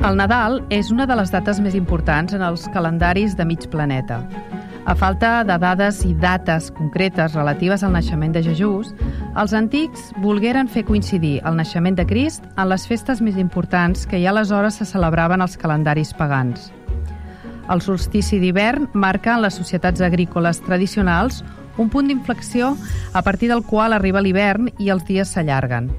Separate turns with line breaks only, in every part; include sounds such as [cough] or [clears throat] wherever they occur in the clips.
El Nadal és una de les dates més importants en els calendaris de mig planeta. A falta de dades i dates concretes relatives al naixement de Jesús, els antics volgueren fer coincidir el naixement de Crist en les festes més importants que ja aleshores se celebraven als calendaris pagans. El solstici d'hivern marca en les societats agrícoles tradicionals un punt d'inflexió a partir del qual arriba l'hivern i els dies s'allarguen.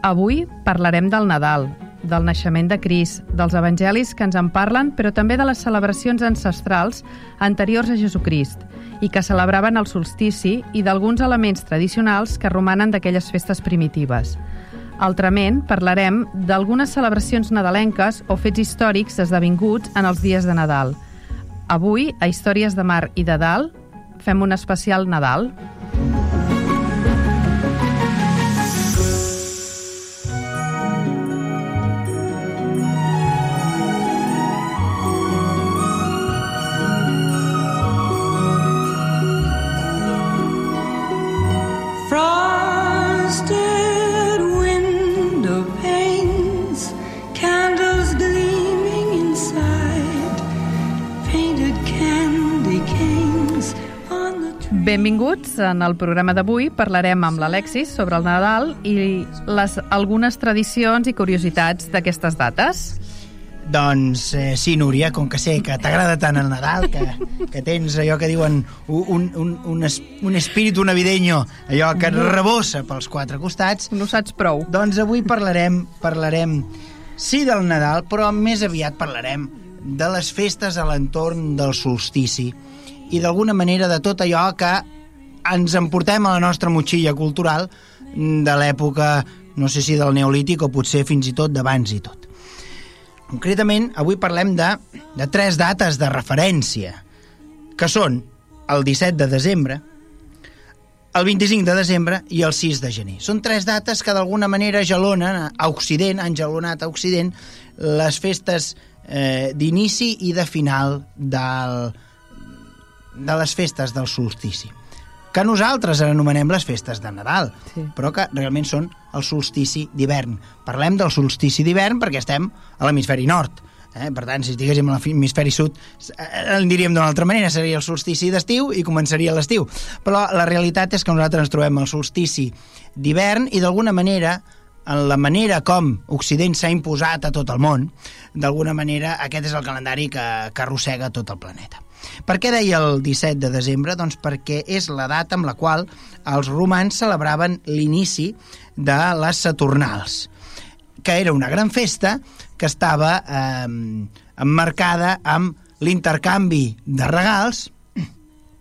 Avui parlarem del Nadal, del naixement de Cris, dels evangelis que ens en parlen, però també de les celebracions ancestrals anteriors a Jesucrist i que celebraven el solstici i d'alguns elements tradicionals que romanen d'aquelles festes primitives. Altrament, parlarem d'algunes celebracions nadalenques o fets històrics esdevinguts en els dies de Nadal. Avui, a Històries de Mar i de Dalt, fem un especial Nadal.
Frosted
Benvinguts. En el programa d'avui parlarem amb l'Alexis sobre el Nadal i les, algunes tradicions i curiositats d'aquestes dates.
Doncs eh, sí, Núria, com que sé que t'agrada tant el Nadal, que, que tens allò que diuen un, un, un, es, un espíritu navideño, allò que et rebossa pels quatre costats,
No saps prou.
doncs avui parlarem, parlarem sí del Nadal, però més aviat parlarem de les festes a l'entorn del solstici i d'alguna manera de tot allò que ens emportem a la nostra motxilla cultural de l'època, no sé si del neolític o potser fins i tot d'abans i tot. Concretament, avui parlem de, de tres dates de referència, que són el 17 de desembre, el 25 de desembre i el 6 de gener. Són tres dates que d'alguna manera gelonen a Occident, han gelonat a Occident, les festes eh, d'inici i de final del, de les festes del solstici que nosaltres anomenem les festes de Nadal,
Sí.
però que realment són el solstici d'hivern. Parlem del solstici d'hivern perquè estem a l'hemisferi nord. Eh? Per tant, si estiguéssim a l'hemisferi sud, eh, en diríem d'una altra manera, seria el solstici d'estiu i començaria l'estiu. Però la realitat és que nosaltres ens trobem al solstici d'hivern i d'alguna manera en la manera com Occident s'ha imposat a tot el món, d'alguna manera aquest és el calendari que, que arrossega tot el planeta. Per què deia el 17 de desembre? Doncs perquè és la data amb la qual els romans celebraven l'inici de les Saturnals, que era una gran festa que estava eh, emmarcada amb l'intercanvi de regals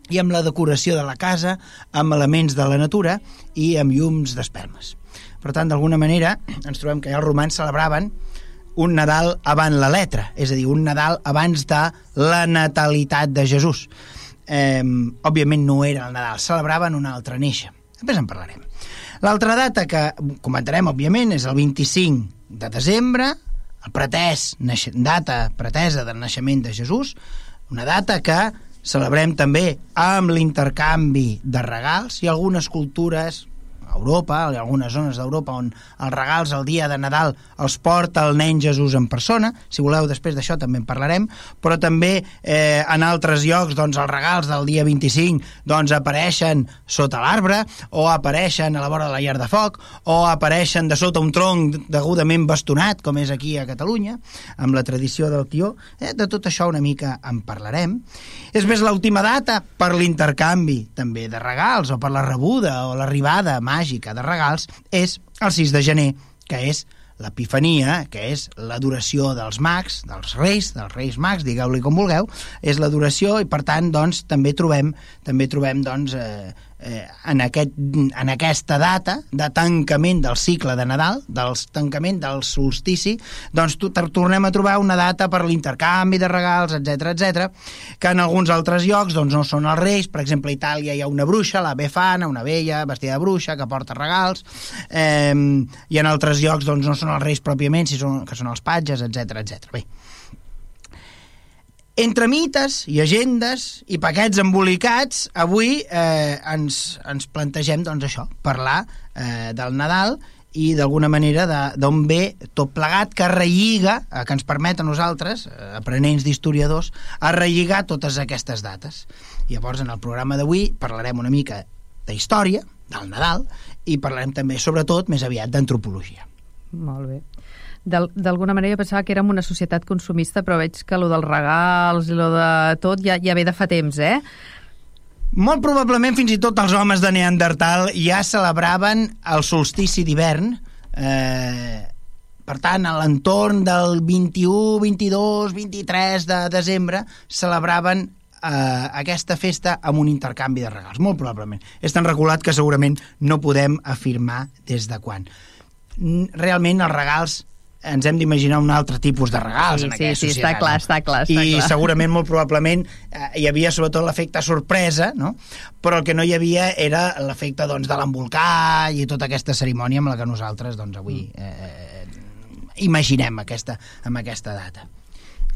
i amb la decoració de la casa, amb elements de la natura i amb llums d'espelmes. Per tant, d'alguna manera, ens trobem que ja els romans celebraven un Nadal abans la letra, és a dir, un Nadal abans de la natalitat de Jesús. Eh, òbviament no era el Nadal, celebraven un altre néixer. Després en parlarem. L'altra data que comentarem, òbviament, és el 25 de desembre, el pretès, data pretesa del naixement de Jesús, una data que celebrem també amb l'intercanvi de regals i algunes cultures Europa, a algunes zones d'Europa on els regals el dia de Nadal els porta el nen Jesús en persona, si voleu després d'això també en parlarem, però també eh, en altres llocs doncs els regals del dia 25 doncs apareixen sota l'arbre o apareixen a la vora de la llar de foc o apareixen de sota un tronc degudament bastonat com és aquí a Catalunya amb la tradició del tió. Eh, de tot això una mica en parlarem. És més l'última data per l'intercanvi també de regals o per la rebuda o l'arribada màgica de regals és el 6 de gener que és l'epifania, que és l'adoració dels mags, dels reis, dels reis mags, digueu-li com vulgueu, és l'adoració i per tant doncs també trobem també trobem doncs eh, eh, en, aquest, en aquesta data de tancament del cicle de Nadal, del tancament del solstici, doncs to- tornem a trobar una data per l'intercanvi de regals, etc etc, que en alguns altres llocs doncs, no són els reis, per exemple a Itàlia hi ha una bruixa, la Befana, una vella vestida de bruixa que porta regals, eh, i en altres llocs doncs, no són els reis pròpiament, si són, que són els patges, etc etc. Bé, entre mites i agendes i paquets embolicats, avui eh, ens, ens plantegem doncs, això, parlar eh, del Nadal i d'alguna manera de- d'on ve tot plegat que relliga, eh, que ens permet a nosaltres, eh, aprenents d'historiadors, a relligar totes aquestes dates. Llavors, en el programa d'avui parlarem una mica d'història, del Nadal, i parlarem també, sobretot, més aviat d'antropologia.
Molt bé. D'al- D'alguna manera jo pensava que érem una societat consumista, però veig que lo dels regals i lo de tot ja, ja ve de fa temps, eh?
Molt probablement fins i tot els homes de Neandertal ja celebraven el solstici d'hivern eh, per tant, a l'entorn del 21, 22, 23 de desembre celebraven eh, aquesta festa amb un intercanvi de regals, molt probablement. És tan regulat que segurament no podem afirmar des de quan. Realment els regals ens hem d'imaginar un altre tipus de regals
Sí,
en
sí,
aquella
sí,
societat.
està clar, està clar, està
I
clar. [laughs]
segurament, molt probablement, eh, hi havia sobretot l'efecte sorpresa, no? però el que no hi havia era l'efecte doncs, de l'embolcall i tota aquesta cerimònia amb la que nosaltres doncs, avui eh, imaginem aquesta, amb aquesta data.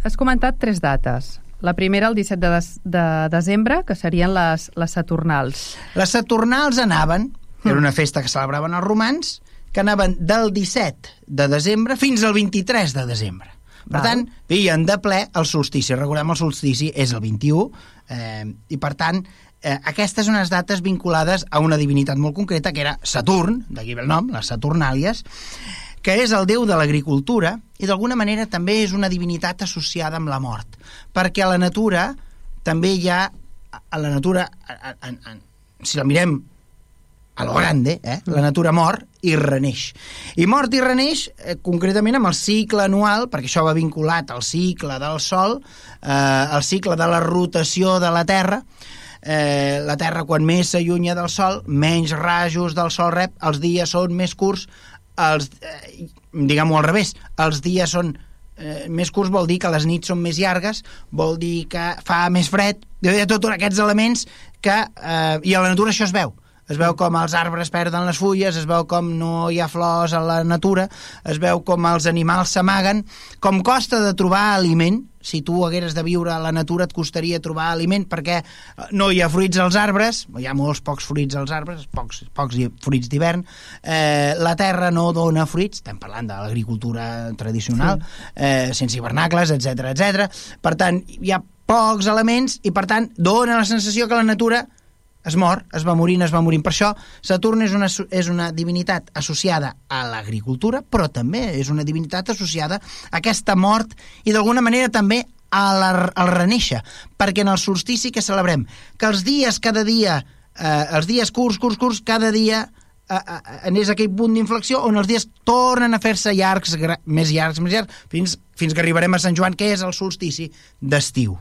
Has comentat tres dates. La primera, el 17 de, des de desembre, que serien les, les Saturnals.
Les Saturnals anaven, era una festa que celebraven els romans, que anaven del 17 de desembre fins al 23 de desembre. Per
Val.
tant, veien de ple el solstici. Recordem, el solstici és el 21, eh, i per tant, eh, aquestes són unes dates vinculades a una divinitat molt concreta, que era Saturn, d'aquí ve el nom, les Saturnàlies, que és el déu de l'agricultura i d'alguna manera també és una divinitat associada amb la mort, perquè a la natura també hi ha, a la natura, a, a, a, si la mirem a lo grande, eh? la natura mor i reneix. I mort i reneix eh, concretament amb el cicle anual, perquè això va vinculat al cicle del Sol, eh, al cicle de la rotació de la Terra, eh, la Terra quan més s'allunya del Sol, menys rajos del Sol rep, els dies són més curts, els, eh, diguem-ho al revés, els dies són eh, més curts vol dir que les nits són més llargues, vol dir que fa més fred, hi ha tots aquests elements que... Eh, I a la natura això es veu. Es veu com els arbres perden les fulles, es veu com no hi ha flors a la natura, es veu com els animals s'amaguen, com costa de trobar aliment, si tu hagueres de viure a la natura et costaria trobar aliment perquè eh, no hi ha fruits als arbres, hi ha molts pocs fruits als arbres, pocs, pocs fruits d'hivern, eh, la terra no dona fruits, estem parlant de l'agricultura tradicional, sí. eh, sense hivernacles, etc etc. Per tant, hi ha pocs elements i per tant dona la sensació que la natura es mor, es va morint, es va morint. Per això Saturn és una, és una divinitat associada a l'agricultura, però també és una divinitat associada a aquesta mort i d'alguna manera també a la, al reneixer, perquè en el solstici que celebrem, que els dies cada dia, eh, els dies curts, curts, curts, cada dia eh, eh, és aquell punt d'inflexió on els dies tornen a fer-se llargs, més llargs, més llargs, fins, fins que arribarem a Sant Joan, que és el solstici d'estiu.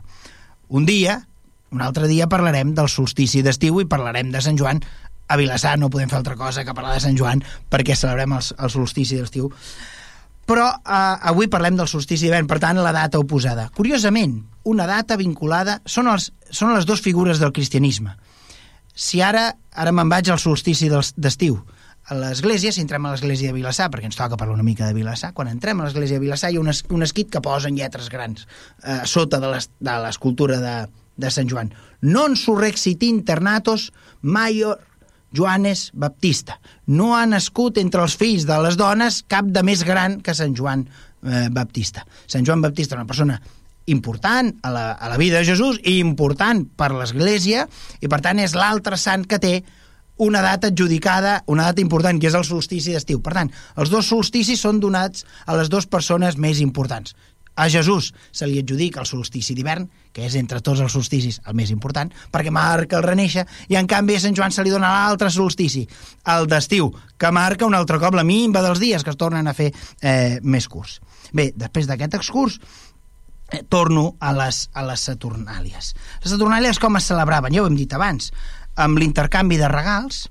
Un dia, un altre dia parlarem del solstici d'estiu i parlarem de Sant Joan a Vilassar, no podem fer altra cosa que parlar de Sant Joan perquè celebrem el, el solstici d'estiu però eh, avui parlem del solstici d'hivern, per tant, la data oposada. Curiosament, una data vinculada... Són, els, són les dues figures del cristianisme. Si ara, ara me'n vaig al solstici d'estiu, a l'església, si entrem a l'església de Vilassar, perquè ens toca parlar una mica de Vilassar, quan entrem a l'església de Vilassar hi ha un, es, un esquit que posa en lletres grans eh, sota de l'escultura de, de Sant Joan. Non surrexit internatos maior Joanes Baptista. No ha nascut entre els fills de les dones cap de més gran que Sant Joan eh, Baptista. Sant Joan Baptista, una persona important a la, a la vida de Jesús i important per l'Església i per tant és l'altre sant que té una data adjudicada, una data important, que és el solstici d'estiu. Per tant, els dos solsticis són donats a les dues persones més importants. A Jesús se li adjudica el solstici d'hivern, que és entre tots els solsticis el més important, perquè marca el reneixer, i en canvi a Sant Joan se li dona l'altre solstici, el d'estiu, que marca un altre cop la mimba dels dies, que es tornen a fer eh, més curts. Bé, després d'aquest excurs, eh, torno a les, a les Saturnàlies. Les Saturnàlies com es celebraven? Ja ho hem dit abans. amb l'intercanvi de regals,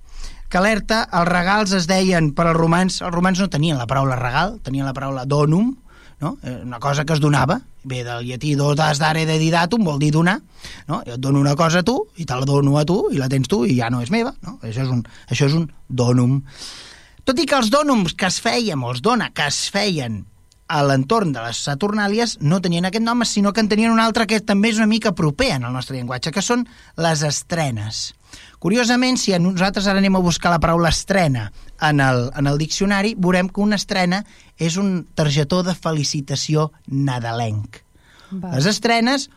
que alerta, els regals es deien per als romans, els romans no tenien la paraula regal, tenien la paraula donum, no? Eh, una cosa que es donava, ve del llatí dotas dare de didatum, vol dir donar, no? jo et dono una cosa a tu i te la dono a tu i la tens tu i ja no és meva, no? això, és un, això és un donum. Tot i que els dònums que es feien, o els dona, que es feien a l'entorn de les Saturnàlies no tenien aquest nom, sinó que en tenien un altre que també és una mica proper en el nostre llenguatge, que són les estrenes. Curiosament, si nosaltres ara anem a buscar la paraula estrena en el, en el diccionari, veurem que una estrena és un targetó de felicitació nadalenc.
Va.
Les estrenes,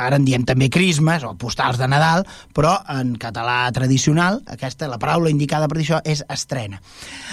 ara en diem també crismes o postals de Nadal, però en català tradicional, aquesta, la paraula indicada per això és estrena.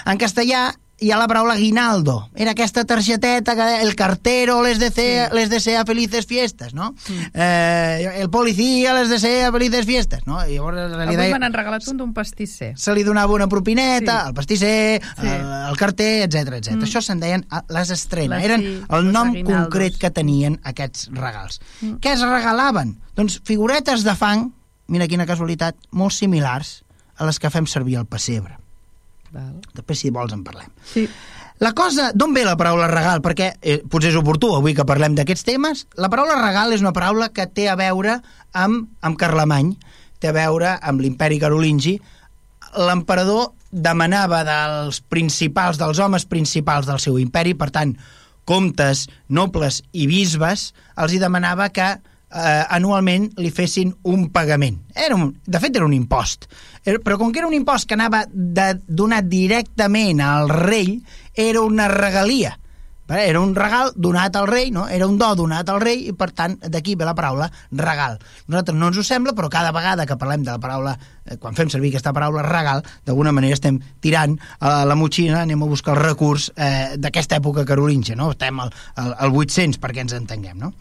En castellà hi ha la paraula guinaldo. Era aquesta targeteta que el cartero les desea, sí. les desea felices fiestes, no? Mm. Eh, el policia les desea felices fiestes, no? I llavors, en
Avui
realitat,
me n'han regalat un d'un pastisser.
se li donava una propineta,
Sí.
sí. al pastisser,
Sí.
sí. el, el carter, etc etc.
Mm.
Això se'n deien les estrenes.
Les-
Eren
sí,
el nom
aguinaldos.
concret que tenien aquests regals. Mm. Què es regalaven? Doncs figuretes de fang, mira quina casualitat, molt similars a les que fem servir al pessebre.
Val.
Després, si vols, en parlem.
Sí.
La cosa, d'on ve la paraula regal? Perquè eh, potser és oportú avui que parlem d'aquests temes. La paraula regal és una paraula que té a veure amb, amb Carlemany, té a veure amb l'imperi carolingi. L'emperador demanava dels principals, dels homes principals del seu imperi, per tant, comtes, nobles i bisbes, els hi demanava que eh, anualment li fessin un pagament. Era un, de fet, era un impost. Era, però com que era un impost que anava de, donat directament al rei, era una regalia. Vale? Era un regal donat al rei, no? era un do donat al rei, i per tant d'aquí ve la paraula regal. Nosaltres no ens ho sembla, però cada vegada que parlem de la paraula, eh, quan fem servir aquesta paraula regal, d'alguna manera estem tirant a la motxina, anem a buscar el recurs eh, d'aquesta època carolíngia, no? estem al, al, al 800 perquè ens entenguem. No?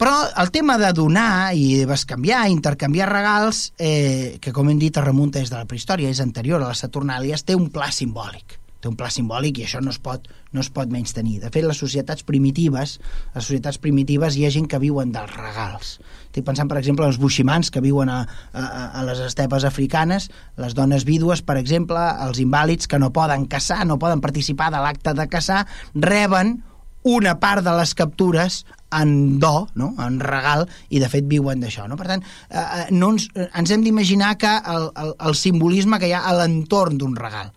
Però el tema de donar i bescanviar, intercanviar regals, eh, que com hem dit es remunta des de la prehistòria, és anterior a les Saturnàlies, té un pla simbòlic té un pla simbòlic i això no es pot, no es pot menys tenir. De fet, les societats primitives, les societats primitives hi ha gent que viuen dels regals. Estic pensant, per exemple, en els buximans que viuen a, a, a les estepes africanes, les dones vídues, per exemple, els invàlids que no poden caçar, no poden participar de l'acte de caçar, reben una part de les captures en do, no? en regal, i de fet viuen d'això. No? Per tant, eh, eh, no ens, eh, ens hem d'imaginar que el, el, el simbolisme que hi ha a l'entorn d'un regal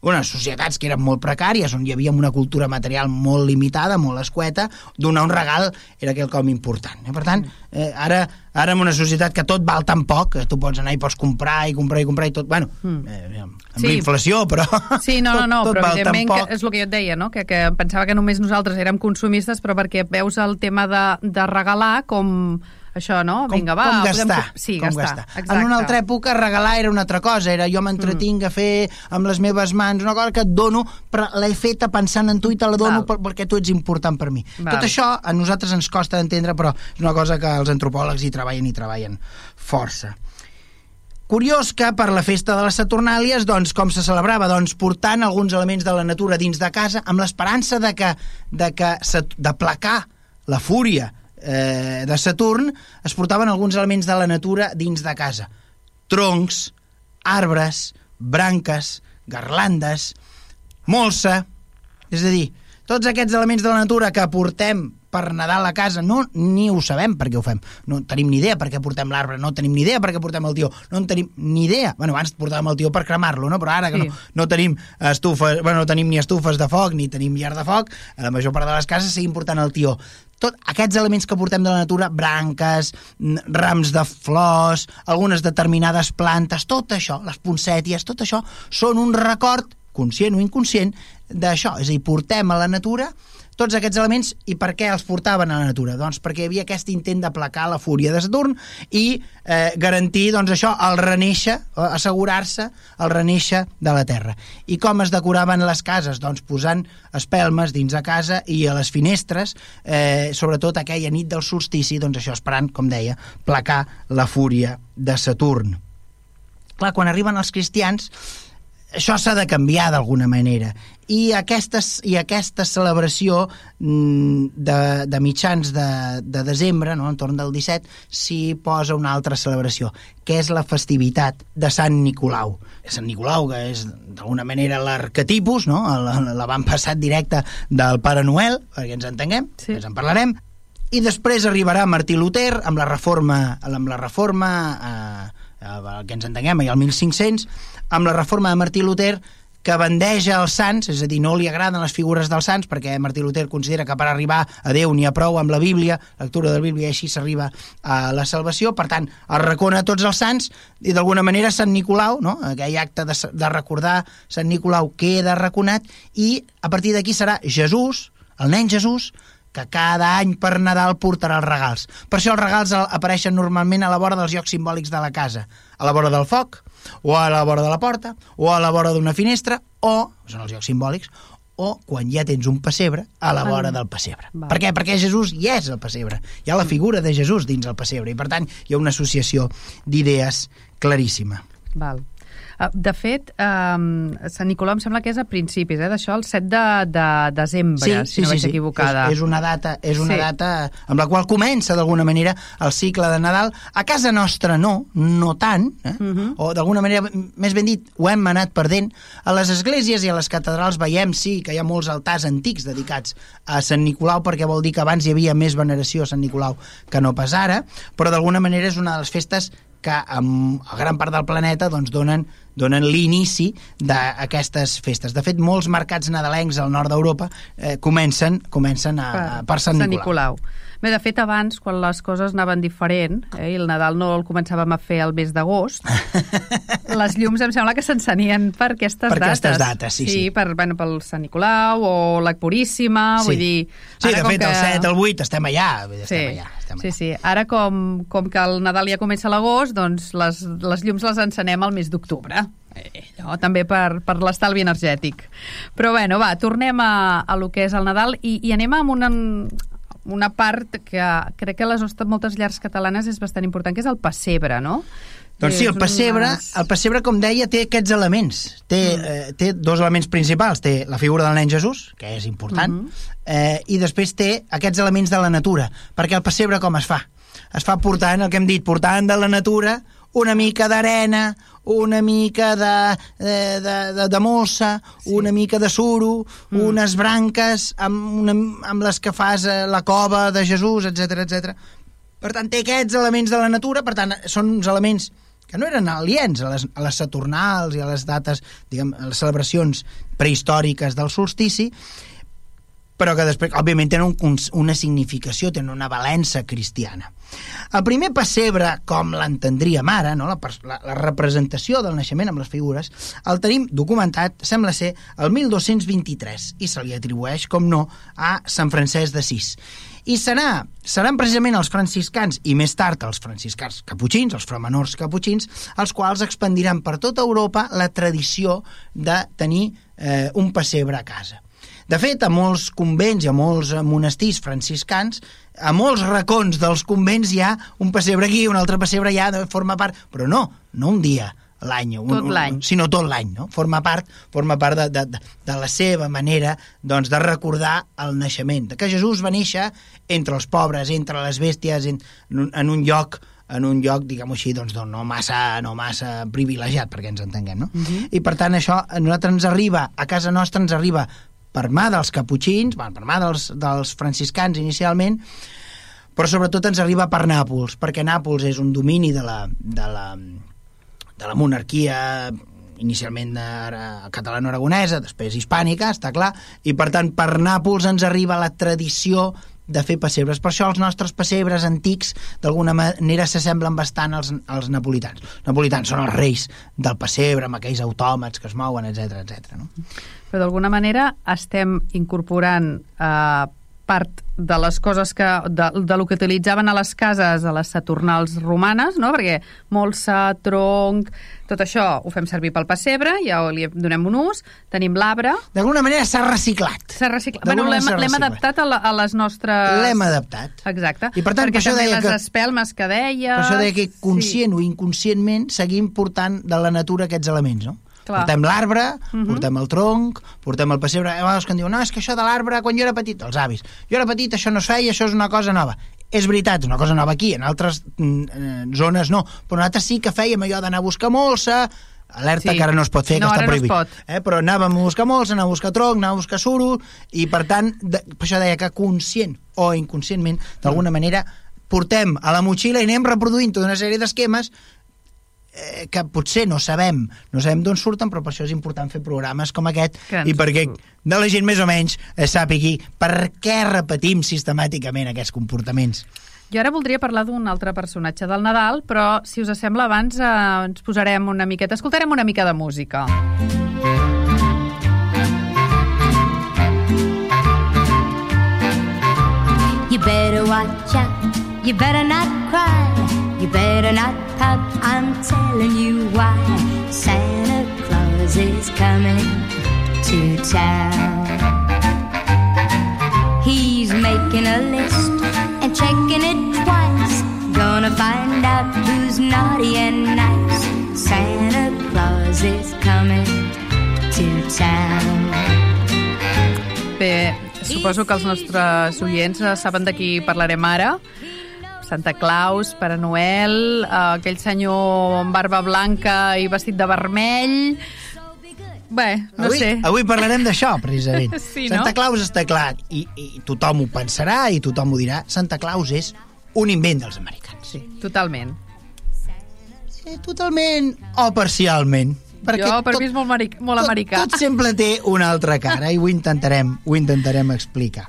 unes societats que eren molt precàries, on hi havia una cultura material molt limitada, molt escueta, donar un regal era quelcom important. Eh? Per tant, eh, ara, ara en una societat que tot val tan poc, que tu pots anar i pots comprar i comprar i comprar i tot, bueno, eh, amb
Sí.
la inflació, però [laughs]
Sí, no, no, no,
tot, tot
però evidentment que és el que jo et deia, no? que, que pensava que només nosaltres érem consumistes, però perquè veus el tema de, de regalar com això, no?
com,
Vinga, va,
com
podem
gastar,
co- Sí,
com
gastar. Exacte.
En una altra època regalar era una altra cosa, era jo m'entretinc a fer amb les meves mans una cosa que et dono, però l'he feta pensant en tu i te la dono per, perquè tu ets important per mi.
Val.
Tot això a nosaltres ens costa d'entendre, però és una cosa que els antropòlegs hi treballen i treballen força. Curiós que per la festa de les Saturnàlies, doncs, com se celebrava? Doncs portant alguns elements de la natura dins de casa amb l'esperança de que, de que de placar la fúria eh, de Saturn, es portaven alguns elements de la natura dins de casa. Troncs, arbres, branques, garlandes, molsa... És a dir, tots aquests elements de la natura que portem per Nadal a casa, no, ni ho sabem per què ho fem. No tenim ni idea per què portem l'arbre, no tenim ni idea per què portem el tió, no en tenim ni idea. Bueno, abans portàvem el tió per cremar-lo, no? però ara que
Sí.
no, no tenim estufes, bueno, no tenim ni estufes de foc, ni tenim llar de foc, a la major part de les cases seguim portant el tió. Tot aquests elements que portem de la natura, branques, rams de flors, algunes determinades plantes, tot això, les poncèties, tot això, són un record, conscient o inconscient, d'això. És a dir, portem a la natura tots aquests elements i per què els portaven a la natura? Doncs perquè hi havia aquest intent d'aplacar la fúria de Saturn i eh, garantir doncs, això, el renéixer, eh, assegurar-se el renéixer de la Terra. I com es decoraven les cases? Doncs posant espelmes dins de casa i a les finestres, eh, sobretot aquella nit del solstici, doncs això, esperant, com deia, placar la fúria de Saturn. Clar, quan arriben els cristians, això s'ha de canviar d'alguna manera i aquesta, i aquesta celebració mm, de, de mitjans de, de desembre, no, entorn del 17, s'hi posa una altra celebració, que és la festivitat de Sant Nicolau. Sant Nicolau, que és d'alguna manera l'arquetipus, no? l'avantpassat directe del Pare Noel, perquè ens entenguem,
Sí.
sí. ens en parlarem, i després arribarà Martí Luter amb la reforma, amb la reforma eh, eh, que ens entenguem, i el 1500, amb la reforma de Martí Luter que bandeja els sants, és a dir, no li agraden les figures dels sants, perquè Martí Luter considera que per arribar a Déu n'hi ha prou amb la Bíblia, lectura de la Bíblia, i així s'arriba a la salvació. Per tant, es recona tots els sants, i d'alguna manera Sant Nicolau, no? aquell acte de, de recordar Sant Nicolau queda reconat, i a partir d'aquí serà Jesús, el nen Jesús, que cada any per Nadal portarà els regals. Per això els regals apareixen normalment a la vora dels llocs simbòlics de la casa. A la vora del foc, o a la vora de la porta, o a la vora d'una finestra, o, són els llocs simbòlics, o quan ja tens un pessebre, a la vora del pessebre.
Val.
Per què? Perquè Jesús ja és el pessebre. Hi ha la figura de Jesús dins el pessebre, i per tant hi ha una associació d'idees claríssima.
Val. Uh, De fet, um, Sant Nicolau em sembla que és a principis, eh, d'això, el 7 de, de desembre, si no vaig equivocada.
És, és una data, és una
Sí.
data amb la qual comença d'alguna manera el cicle de Nadal. A casa nostra no, no tant, eh?
Mhm.
o d'alguna manera, més ben dit, ho hem anat perdent. A les esglésies i a les catedrals veiem, sí, que hi ha molts altars antics dedicats a Sant Nicolau, perquè vol dir que abans hi havia més veneració a Sant Nicolau que no pas ara, però d'alguna manera és una de les festes que amb a gran part del planeta doncs, donen, donen l'inici d'aquestes festes. De fet, molts mercats nadalencs al nord d'Europa eh, comencen, comencen a, a, per Sant Nicolau.
Bé, de fet, abans, quan les coses anaven diferent, eh, i el Nadal no el començàvem a fer el mes d'agost, [laughs] les llums em sembla que s'encenien per aquestes
Per
dates.
aquestes dates, sí, sí.
per, bueno, pel Sant Nicolau o la Puríssima,
Sí.
vull dir...
Sí, de fet, el
que-
7, el 8, estem allà. dir,
Sí,
Estem allà, estem
sí, sí. Ara, com, com que el Nadal ja comença a l'agost, doncs les, les llums les encenem al mes d'octubre. Eh, allò, també per, per l'estalvi energètic. Però bueno, va, tornem a, a lo que és el Nadal i, i anem amb una, una part que crec que a les nostres, moltes llars catalanes és bastant important, que és el pessebre, no?
Doncs sí, el pessebre, el pessebre, com deia, té aquests elements. Té,
Mm.
eh, té dos elements principals. Té la figura del nen Jesús, que és important,
Mhm.
eh, i després té aquests elements de la natura. Perquè el pessebre com es fa? Es fa portant, el que hem dit, portant de la natura una mica d'arena, una mica de, de, de, de, de mossa, sí. una mica de suro, mm. unes branques amb, una, amb les que fas eh, la cova de Jesús, etc etc. Per tant, té aquests elements de la natura, per tant, són uns elements que no eren aliens a les, a les Saturnals i a les dates, diguem, a les celebracions prehistòriques del solstici, però que després, òbviament, tenen un, una significació, tenen una valença cristiana. El primer pessebre, com l'entendríem ara, no? la, la, la representació del naixement amb les figures, el tenim documentat, sembla ser, el 1223, i se li atribueix, com no, a Sant Francesc d'Assís. I serà, seran precisament els franciscans i més tard els franciscans caputxins, els framenors caputxins, els quals expandiran per tota Europa la tradició de tenir eh, un pessebre a casa. De fet, a molts convents i a molts monestirs franciscans, a molts racons dels convents hi ha un pessebre aquí, un altre pessebre allà, forma part... Però no, no un dia l'any, un-
Tot l'any.
sinó tot l'any, no? Forma part, forma part de, de, de, de la seva manera doncs, de recordar el naixement, que Jesús va néixer entre els pobres, entre les bèsties, en, en un lloc en un lloc, diguem-ho així, doncs, doncs, no, massa, no massa privilegiat, perquè ens entenguem, no? I per tant això a nosaltres ens arriba, a casa nostra ens arriba per mà dels caputxins, bueno, per mà dels, dels franciscans inicialment, però sobretot ens arriba per Nàpols, perquè Nàpols és un domini de la, de la, de la monarquia inicialment ara- catalano-aragonesa, després hispànica, està clar, i per tant per Nàpols ens arriba la tradició de fer pessebres. Per això els nostres pessebres antics d'alguna manera s'assemblen bastant als, als napolitans. Els napolitans són els reis del pessebre, amb aquells autòmats que es mouen, etc etc. no?
Però d'alguna manera estem incorporant eh, part de les coses que, de, de lo que utilitzaven a les cases a les saturnals romanes, no? perquè molsa, tronc, tot això ho fem servir pel pessebre, ja li donem un ús, tenim l'arbre,
D'alguna manera s'ha reciclat.
s'ha reciclat. Bueno, l'hem adaptat a, la, a les nostres...
L'hem adaptat.
Exacte.
I per tant,
perquè
per això
també
deia
les
que-
espelmes que deia...
Per això deia que conscient sí. o inconscientment seguim portant de la natura aquests elements, no?
Clar.
Portem l'arbre,
Mhm.
portem el tronc, portem el pessebre. Hi ha vegades que em diuen, no, és que això de l'arbre, quan jo era petit, els avis, jo era petit, això no es feia, això és una cosa nova. És veritat, és una cosa nova aquí, en altres mm, eh, zones no, però nosaltres sí que fèiem allò d'anar a buscar molsa, alerta
Sí.
que ara no es pot fer,
No,
que està
ara no es
prohibit.
pot.
Eh? Però anàvem a buscar molsa, anàvem a buscar tronc, anàvem a buscar suro, i per tant, de, per això deia que conscient o inconscientment, d'alguna manera, portem a la motxilla i anem reproduint tota una sèrie d'esquemes eh, que potser no sabem no sabem d'on surten, però per això és important fer programes com aquest i perquè de la gent més o menys eh, sàpigui per què repetim sistemàticament aquests comportaments.
Jo ara voldria parlar d'un altre personatge del Nadal, però si us sembla abans eh, ens posarem una miqueta, escoltarem una mica de música.
You better watch out. You better not cry. You better not pout. I'm telling you why. Santa Claus is coming to town. He's making a list and checking it twice. Gonna find out who's naughty and nice. Santa Claus is coming to town.
Bé, suposo que els nostres oients eh, saben de qui parlarem ara. Santa Claus, Pare Noel, eh, aquell senyor amb barba blanca i vestit de vermell... Bé, no
avui,
sé.
Avui parlarem d'això, precisament. [laughs]
Sí, no?
Santa Claus està clar, i, i tothom ho pensarà i tothom ho dirà, Santa Claus és un invent dels americans.
Sí, totalment.
Eh, totalment o parcialment. Perquè
jo, per mi és molt, mari- molt americà.
Tot, tot sempre té una altra cara i ho intentarem, ho intentarem explicar.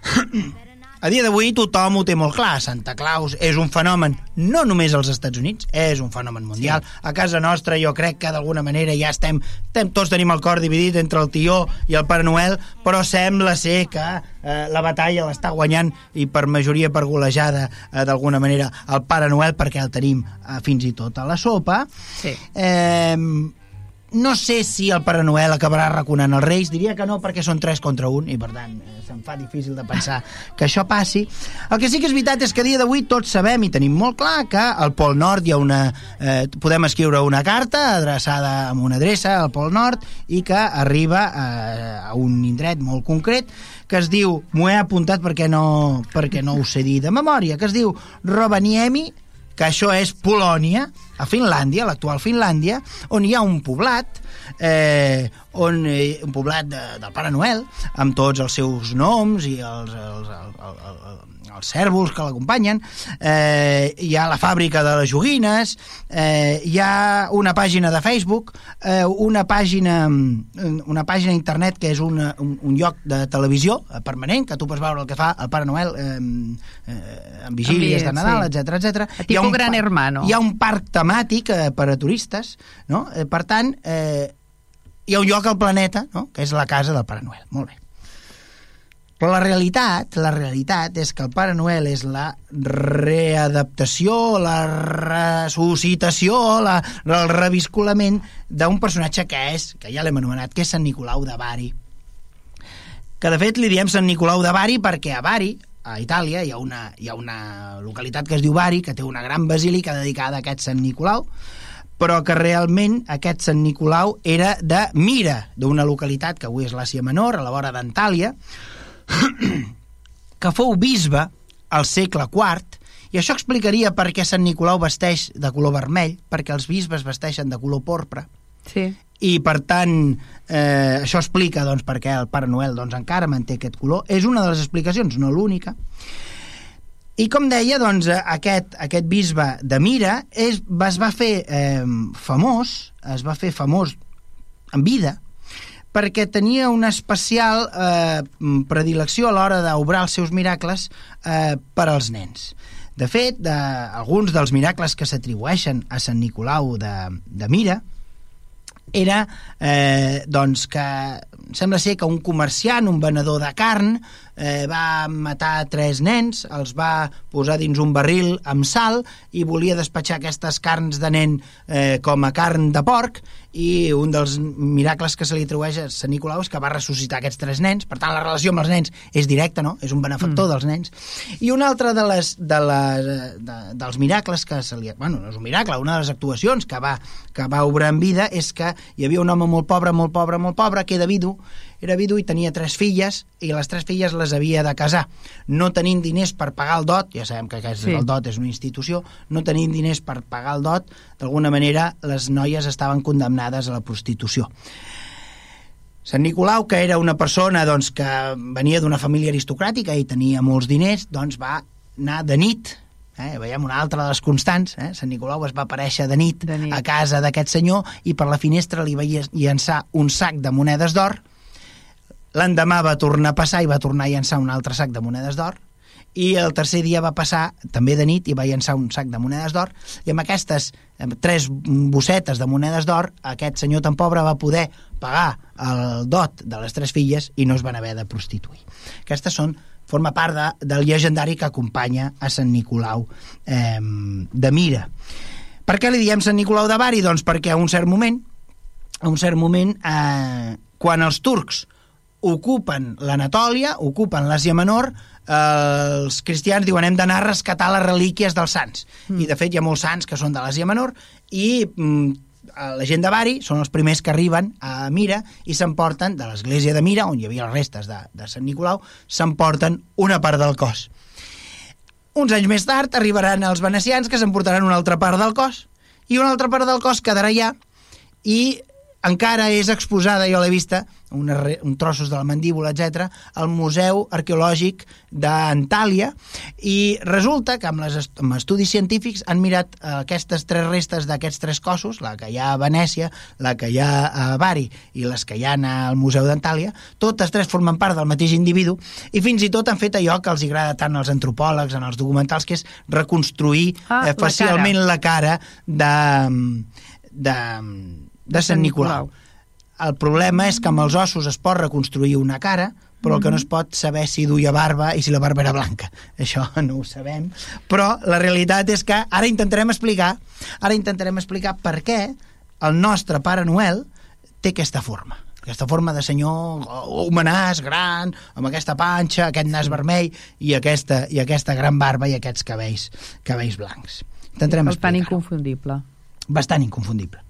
[laughs] A dia d'avui tothom ho té molt clar. Santa Claus és un fenomen no només als Estats Units, és un fenomen mundial. Sí. A casa nostra jo crec que d'alguna manera ja estem, estem... Tots tenim el cor dividit entre el tió i el Pare Noel, però sembla ser que eh, la batalla l'està guanyant i per majoria per golejada eh, d'alguna manera el Pare Noel perquè el tenim eh, fins i tot a la sopa.
Sí.
Eh, no sé si el Pare Noel acabarà raconant els Reis, diria que no perquè són tres contra un i per tant eh, se'm fa difícil de pensar [laughs] que això passi. El que sí que és veritat és que a dia d'avui tots sabem i tenim molt clar que al Pol Nord hi ha una... Eh, podem escriure una carta adreçada amb una adreça al Pol Nord i que arriba eh, a un indret molt concret que es diu, m'ho he apuntat perquè no, perquè no ho sé dir de memòria, que es diu Rovaniemi, que això és Polònia, a Finlàndia, l'actual Finlàndia, on hi ha un poblat, eh, on, eh, un poblat de, del Pare Noel, amb tots els seus noms i els, els, els, els, els, els cèrvols que l'acompanyen, eh, hi ha la fàbrica de les joguines, eh, hi ha una pàgina de Facebook, eh, una pàgina una pàgina internet que és una, un, un lloc de televisió permanent, que tu pots veure el que fa el Pare Noel eh, eh, en vigílies de Nadal,
sí.
etc etc.
Tipo Gran Hermano.
Hi ha un parc temàtic eh, per a turistes, no? Eh, per tant, eh, hi ha un lloc al planeta, no? que és la casa del Pare Noel. Molt bé. Però la realitat, la realitat és que el Pare Noel és la readaptació, la ressuscitació, la, el revisculament d'un personatge que és, que ja l'hem anomenat, que és Sant Nicolau de Bari. Que de fet li diem Sant Nicolau de Bari perquè a Bari, a Itàlia, hi ha una, hi ha una localitat que es diu Bari, que té una gran basílica dedicada a aquest Sant Nicolau, però que realment aquest Sant Nicolau era de Mira, d'una localitat que avui és l'Àsia Menor, a la vora d'Antàlia, que fou bisbe al segle IV, i això explicaria per què Sant Nicolau vesteix de color vermell, perquè els bisbes vesteixen de color porpra,
Sí.
i per tant eh, això explica doncs, per què el Pare Noel doncs, encara manté aquest color. És una de les explicacions, no l'única. I com deia, doncs, aquest, aquest bisbe de Mira és, es va fer eh, famós, es va fer famós en vida, perquè tenia una especial eh, predilecció a l'hora d'obrar els seus miracles eh, per als nens. De fet, de, alguns dels miracles que s'atribueixen a Sant Nicolau de, de Mira era eh, doncs que sembla ser que un comerciant, un venedor de carn, eh, va matar tres nens, els va posar dins un barril amb sal i volia despatxar aquestes carns de nen eh, com a carn de porc i un dels miracles que se li atribueix a Sant Nicolau és que va ressuscitar aquests tres nens, per tant la relació amb els nens és directa, no? és un benefactor mm. dels nens. I un altre de les, de les, de, dels miracles que se li... Bueno, no és un miracle, una de les actuacions que va, que va obrar en vida és que hi havia un home molt pobre, molt pobre, molt pobre, que era vidu, era vidu i tenia tres filles i les tres filles les havia de casar. No tenint diners per pagar el dot, ja sabem que aquest, sí. el dot és una institució, no tenint diners per pagar el dot, d'alguna manera les noies estaven condemnades a la prostitució. Sant Nicolau, que era una persona doncs, que venia d'una família aristocràtica i tenia molts diners, doncs va anar de nit, eh? veiem una altra de les constants, eh? Sant Nicolau es va aparèixer de nit, de nit. a casa d'aquest senyor i per la finestra li va llançar un sac de monedes d'or L'endemà va tornar a passar i va tornar a llançar un altre sac de monedes d'or i el tercer dia va passar també de nit i va llançar un sac de monedes d'or i amb aquestes amb tres bossetes de monedes d'or aquest senyor tan pobre va poder pagar el dot de les tres filles i no es van haver de prostituir. Aquestes són forma part de, del llegendari que acompanya a Sant Nicolau eh, de Mira. Per què li diem Sant Nicolau de Bari? Doncs perquè a un cert moment, a un cert moment, eh, quan els turcs ocupen l'Anatòlia, ocupen l'Àsia Menor, eh, els cristians diuen hem d'anar a rescatar les relíquies dels sants. Mm. I, de fet, hi ha molts sants que són de l'Àsia Menor i mm, la gent de Bari són els primers que arriben a Mira i s'emporten de l'església de Mira, on hi havia les restes de, de Sant Nicolau, s'emporten una part del cos. Uns anys més tard arribaran els venecians que s'emportaran una altra part del cos i una altra part del cos quedarà allà i encara és exposada, jo l'he vista, una, un trossos de la mandíbula, etc, al Museu Arqueològic d'Antàlia, i resulta que amb, les est amb estudis científics han mirat eh, aquestes tres restes d'aquests tres cossos, la que hi ha a Venècia, la que hi ha a Bari i les que hi ha al Museu d'Antàlia, totes tres formen part del mateix individu, i fins i tot han fet allò que els agrada tant als antropòlegs, en els documentals, que és reconstruir ah, eh, facialment la cara, la cara de, de de Sant Nicolau. El problema és que amb els ossos es pot reconstruir una cara, però el que no es pot saber si duia barba i si la barba era blanca. [laughs] Això no ho sabem. Però la realitat és que ara intentarem explicar, ara intentarem explicar per què el nostre Pare Noel té aquesta forma aquesta forma de senyor humanàs, gran, amb aquesta panxa, aquest nas vermell i aquesta, i aquesta gran barba i aquests cabells, cabells blancs. Intentarem
Bastant inconfundible.
Bastant inconfundible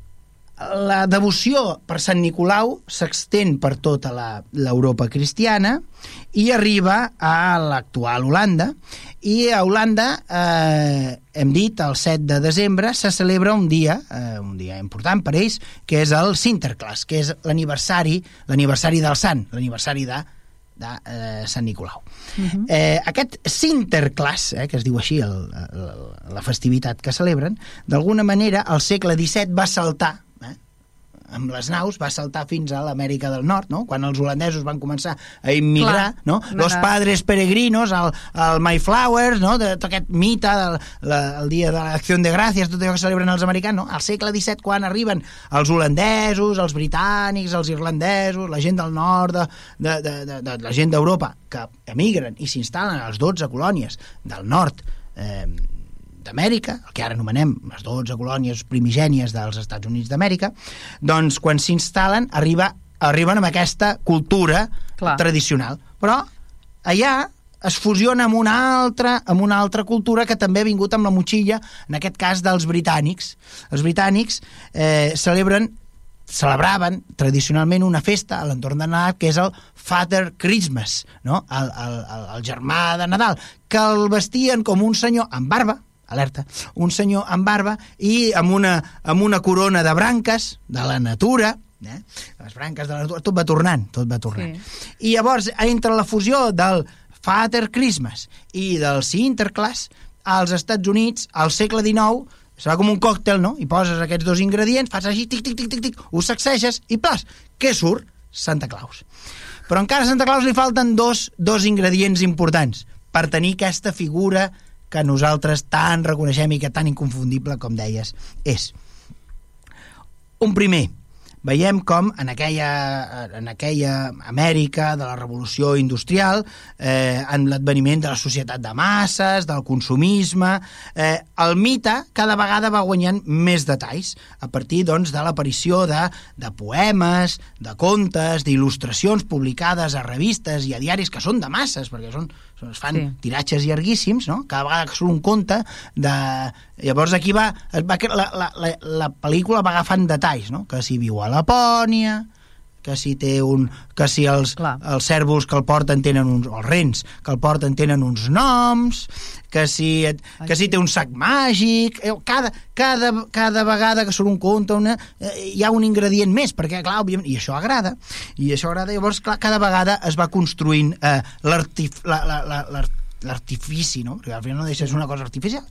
la devoció per Sant Nicolau s'extén per tota l'Europa cristiana i arriba a l'actual Holanda i a Holanda, eh, hem dit, el 7 de desembre se celebra un dia, eh, un dia important per ells, que és el Sinterklaas, que és l'aniversari l'aniversari del Sant, l'aniversari de de eh, Sant Nicolau. Uh -huh. eh, aquest Sinterklaas, eh, que es diu així el, el, la festivitat que celebren, d'alguna manera al segle XVII va saltar amb les naus va saltar fins a l'Amèrica del Nord, no? Quan els holandesos van començar a immigrar, Clar, no? Los padres peregrinos, el, el Mayflowers, no? De, tot aquest mite, el, la, el dia de l'Acció de Gràcies, tot allò que celebren els americans, no? Al segle XVII, quan arriben els holandesos, els britànics, els irlandesos, la gent del nord, de, de, de, de, de la gent d'Europa, que emigren i s'instal·len a les 12 colònies del nord eh, d'Amèrica, el que ara anomenem les 12 colònies primigènies dels Estats Units d'Amèrica, doncs quan s'instal·len arriba, arriben amb aquesta cultura Clar. tradicional. Però allà es fusiona amb una altra amb una altra cultura que també ha vingut amb la motxilla, en aquest cas dels britànics. Els britànics eh, celebren celebraven tradicionalment una festa a l'entorn de Nadal que és el Father Christmas, no? el, el, el, el germà de Nadal, que el vestien com un senyor amb barba, alerta, un senyor amb barba i amb una, amb una corona de branques de la natura, eh? les branques de la natura, tot va tornant, tot va tornant. Sí. I llavors, entre la fusió del Father Christmas i del Sinterklaas, als Estats Units, al segle XIX, serà com un còctel, no? I poses aquests dos ingredients, fas així, tic, tic, tic, tic, tic, ho sacseges i plas, què surt? Santa Claus. Però encara a Santa Claus li falten dos, dos ingredients importants per tenir aquesta figura que nosaltres tant reconeixem i que tan inconfundible, com deies, és. Un primer, veiem com en aquella, en aquella Amèrica de la revolució industrial, eh, en l'adveniment de la societat de masses, del consumisme, eh, el mite cada vegada va guanyant més detalls a partir doncs, de l'aparició de, de poemes, de contes, d'il·lustracions publicades a revistes i a diaris que són de masses, perquè són, es fan Sí. tiratges llarguíssims, no? Cada vegada que surt un conte de... Llavors aquí va... es va la, la, la, la pel·lícula va agafant detalls, no? Que si viu a Lapònia, que si té un... que si els,
Clar.
els cèrvols que el porten tenen uns... els rens que el porten tenen uns noms, que si, et- que si té un sac màgic... eh, Cada, cada, cada vegada que surt un conte una, eh, hi ha un ingredient més, perquè, clar, òbviament, i això agrada, i això agrada, llavors, clar, cada vegada es va construint eh, l'artif- la- la- la- l'artifici, no? Perquè al final no deixa de ser una cosa artificial.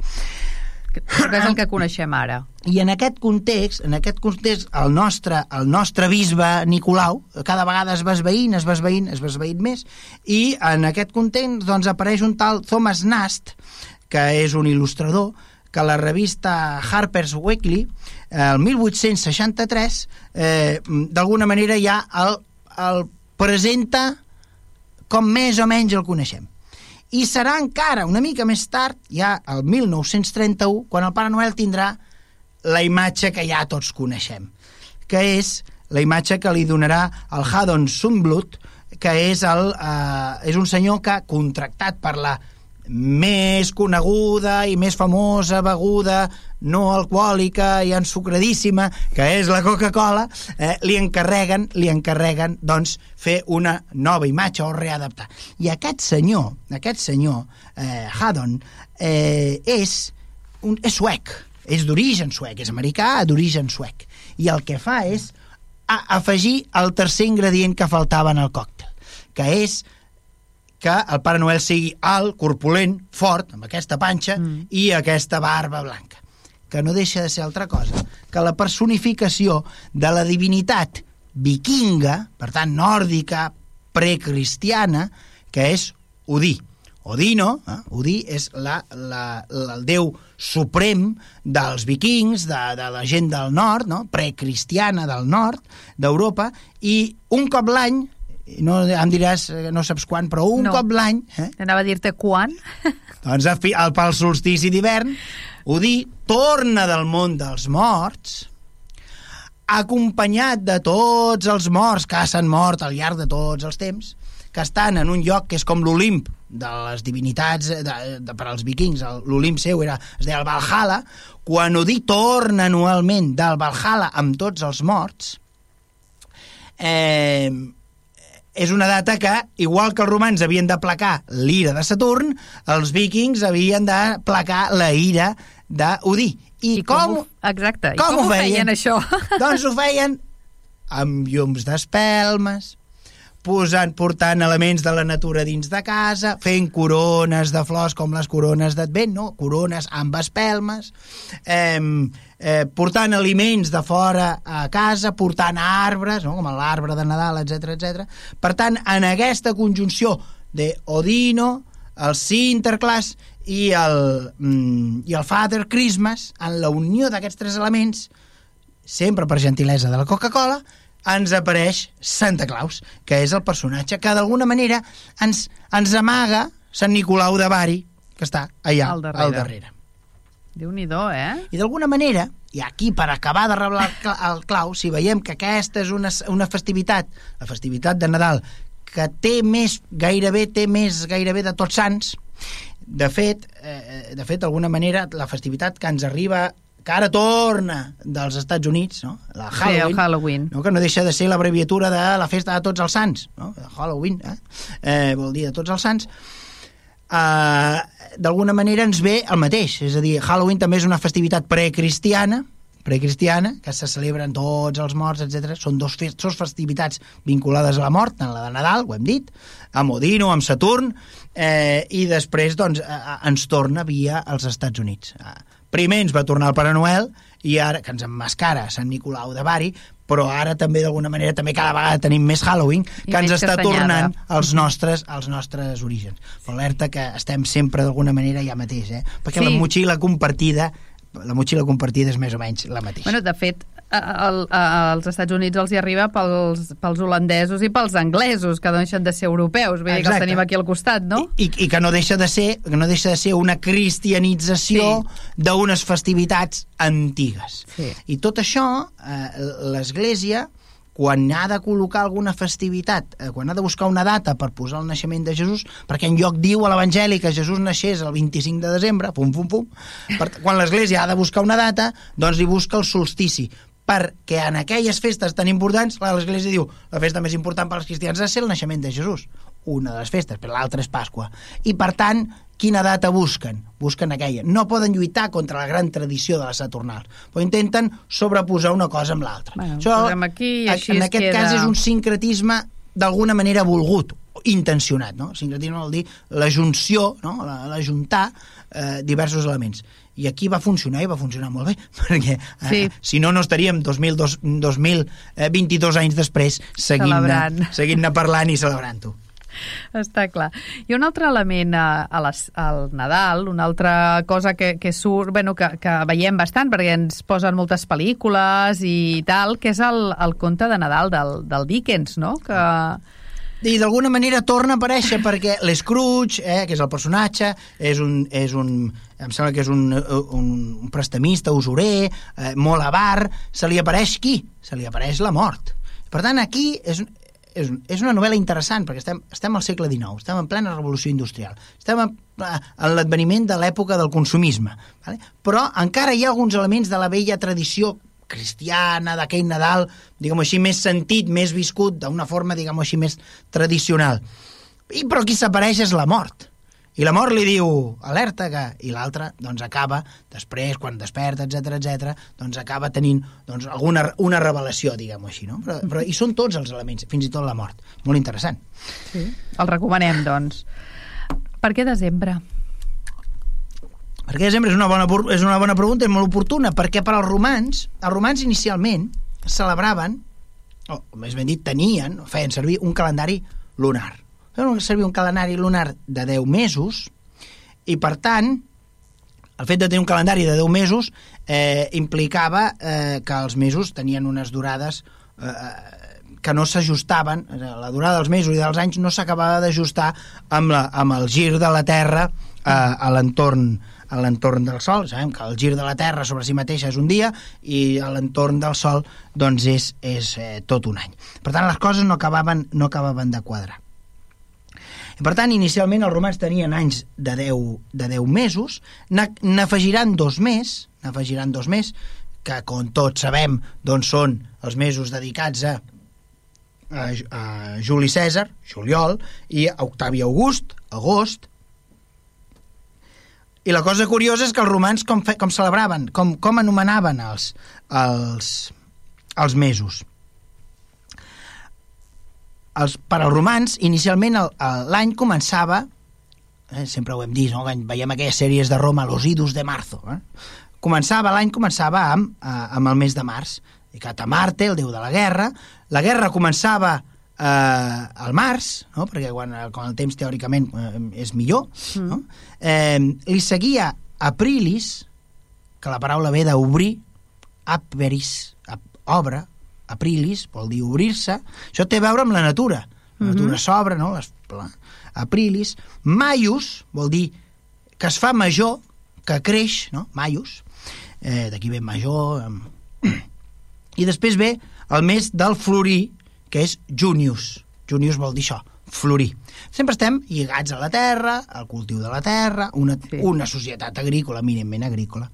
Que és el que coneixem ara.
I en aquest context, en aquest context, el nostre, el nostre bisbe Nicolau cada vegada es va esveint, es va esveint, es va esveint més, i en aquest context doncs, apareix un tal Thomas Nast, que és un il·lustrador, que la revista Harper's Weekly, el 1863, eh, d'alguna manera ja el, el presenta com més o menys el coneixem. I serà encara una mica més tard, ja el 1931, quan el Pare Noel tindrà la imatge que ja tots coneixem, que és la imatge que li donarà el Haddon Sunblood, que és, el, eh, és un senyor que, contractat per la més coneguda i més famosa beguda no alcohòlica i ensucradíssima, que és la Coca-Cola, eh, li encarreguen, li encarreguen doncs, fer una nova imatge o readaptar. I aquest senyor, aquest senyor, eh, Haddon, eh, és, un, és suec, és d'origen suec, és americà d'origen suec. I el que fa és a, afegir el tercer ingredient que faltava en el còctel, que és que el Pare Noel sigui alt, corpulent, fort, amb aquesta panxa mm. i aquesta barba blanca, que no deixa de ser altra cosa que la personificació de la divinitat vikinga, per tant nòrdica, precristiana, que és Odí. Odino, eh? Odí és la, la, la, el déu suprem dels vikings, de, de la gent del nord, no? precristiana del nord d'Europa, i un cop l'any, no em diràs, eh, no saps quan, però un
No.
cop l'any, eh?
Anava a dir-te quan?
doncs a fi, al, pel solstici d'hivern, Odí torna del món dels morts, acompanyat de tots els morts que s'han mort al llarg de tots els temps, que estan en un lloc que és com l'Olimp de les divinitats de, de, per als vikings, l'Olimp seu era, es deia el Valhalla, quan Odí torna anualment del Valhalla amb tots els morts, eh, és una data que, igual que els romans havien de placar l'ira de Saturn, els vikings havien de placar la ira d'Odí. I, com,
ho- Exacte.
com
I com
ho
ho feien,
feien?
això? [laughs]
doncs ho feien amb llums d'espelmes, posant, portant elements de la natura dins de casa, fent corones de flors com les corones d'Advent, no? corones amb espelmes, eh, eh, portant aliments de fora a casa, portant arbres, no? com l'arbre de Nadal, etc etc. Per tant, en aquesta conjunció de Odino, el Sinterklaas i el, mm, i el Father Christmas, en la unió d'aquests tres elements, sempre per gentilesa de la Coca-Cola, ens apareix Santa Claus, que és el personatge que d'alguna manera ens, ens amaga Sant Nicolau de Bari, que està allà
Al darrere.
al darrere.
Déu-n'hi-do, eh?
I d'alguna manera, i aquí per acabar de cla- el clau, si veiem que aquesta és una, una festivitat, la festivitat de Nadal, que té més, gairebé té més gairebé de tots sants, de fet, eh, de fet, d'alguna manera, la festivitat que ens arriba que ara torna dels Estats Units, no? la
Sí,
Halloween,
el Halloween.
no? que no deixa de ser l'abreviatura de la festa de tots els sants, no? Halloween, eh? Eh, vol dir de tots els sants, eh, d'alguna manera ens ve el mateix, és a dir, Halloween també és una festivitat precristiana, precristiana, que se celebren tots els morts, etc. Són dos, fes dos festivitats vinculades a la mort, en la de Nadal, ho hem dit, amb Odino, amb Saturn, eh, i després doncs, eh, ens torna via als Estats Units. Eh, primer ens va tornar el Pare Noel, i ara, que ens emmascara Sant Nicolau de Bari, però ara també d'alguna manera també cada vegada tenim més Halloween
I
que ens
menys
està
castanyada.
tornant als nostres, als nostres orígens. Però alerta que estem sempre d'alguna manera ja mateix, eh? Perquè
Sí.
la motxilla compartida la motxilla compartida és més o menys la mateixa.
Bueno, de fet, al, als Estats Units els hi arriba pels, pels holandesos i pels anglesos, que no deixen de ser europeus, vull dir que els tenim aquí al costat, no?
I, i que no deixa de ser que no deixa de ser una cristianització d'unes festivitats antigues.
Sí.
I tot això, eh, l'Església, quan ha de col·locar alguna festivitat, eh, quan ha de buscar una data per posar el naixement de Jesús, perquè en lloc diu a l'Evangeli que Jesús naixés el 25 de desembre, pum, pum, pum, per, [laughs] quan l'Església ha de buscar una data, doncs li busca el solstici, perquè en aquelles festes tan importants, l'Església diu la festa més important per als cristians ha de ser el naixement de Jesús, una de les festes, però l'altra és Pasqua. I, per tant, quina data busquen? Busquen aquella. No poden lluitar contra la gran tradició de les Saturnals, però intenten sobreposar una cosa amb l'altra.
Bueno, posem aquí i així
en
es
aquest
queda.
cas és un sincretisme d'alguna manera volgut, intencionat, no? Sincretisme vol dir la junció, no? la, la juntar eh, diversos elements. I aquí va funcionar i va funcionar molt bé, [laughs] perquè eh,
Sí.
si no, no estaríem 2000, dos, 2022 anys després seguint-ne seguint parlant i celebrant-ho. [laughs]
Està clar. I un altre element a, a les, al Nadal, una altra cosa que, que surt, bueno, que, que veiem bastant, perquè ens posen moltes pel·lícules i tal, que és el, el conte de Nadal del, del Dickens, no? Que...
I d'alguna manera torna a aparèixer perquè l'Scrooge, eh, que és el personatge, és un, és un, em sembla que és un, un, un prestamista, usurer, eh, molt avar, se li apareix qui? Se li apareix la mort. Per tant, aquí és, és, és una novel·la interessant, perquè estem, estem al segle XIX, estem en plena revolució industrial, estem en, en l'adveniment de l'època del consumisme, vale? però encara hi ha alguns elements de la vella tradició cristiana, d'aquell Nadal, diguem així, més sentit, més viscut, d'una forma, diguem així, més tradicional. I, però qui s'apareix és la mort. I la mort li diu, alerta, que... I l'altre, doncs, acaba, després, quan desperta, etc etc, doncs acaba tenint doncs, alguna una revelació, diguem-ho així, no? Però, però hi són tots els elements, fins i tot la mort. Molt interessant.
Sí. El recomanem, doncs. Per què desembre?
Perquè desembre és una bona, és una bona pregunta, és molt oportuna, perquè per als romans, els romans inicialment celebraven, o més ben dit, tenien, feien servir un calendari lunar. Feien servir un calendari lunar de 10 mesos, i per tant, el fet de tenir un calendari de 10 mesos eh, implicava eh, que els mesos tenien unes durades eh, que no s'ajustaven, eh, la durada dels mesos i dels anys no s'acabava d'ajustar amb, la, amb el gir de la Terra eh, a l'entorn a l'entorn del Sol, sabem que el gir de la Terra sobre si mateixa és un dia i a l'entorn del Sol doncs és, és eh, tot un any. Per tant, les coses no acabaven, no acabaven de quadrar. I per tant, inicialment els romans tenien anys de 10, de 10 mesos, n'a- n'afegiran dos més, n'afegiran dos més, que com tots sabem doncs són els mesos dedicats a, a, a Juli Cèsar, juliol, i a Octavi August, agost, i la cosa curiosa és que els romans com, fe, com celebraven, com, com anomenaven els, els, els mesos. Els, per als romans, inicialment l'any començava, eh, sempre ho hem dit, no? veiem aquelles sèries de Roma, Los idus de marzo, eh? començava, l'any començava amb, eh, amb el mes de març, dedicat a Marte, el déu de la guerra. La guerra començava eh, al març, no? perquè quan, quan el temps teòricament eh, és millor, mm. no? eh, li seguia Aprilis, que la paraula ve d'obrir, aperis, ap, obre, aprilis, vol dir obrir-se, això té a veure amb la natura. La natura s'obre, no? Les, aprilis. Maius vol dir que es fa major, que creix, no? Maius. Eh, D'aquí ve major. [clears throat] I després ve el mes del florir, que és junius. Junius vol dir això, florir. Sempre estem lligats a la terra, al cultiu de la terra, una,
Sí.
sí. una societat agrícola, eminentment agrícola.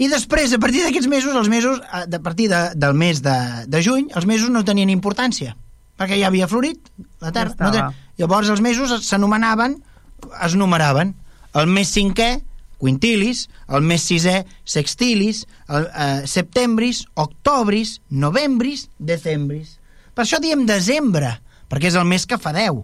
I després, a partir d'aquests mesos, els mesos, a partir de, del mes de, de juny, els mesos no tenien importància, perquè ja havia florit la terra.
Ja
no
estava.
Llavors els mesos s'anomenaven, es numeraven. El mes cinquè, quintilis, el mes sisè, sextilis, el, eh, septembris, octobris, novembris, decembris. Per això diem desembre, perquè és el mes que fa 10.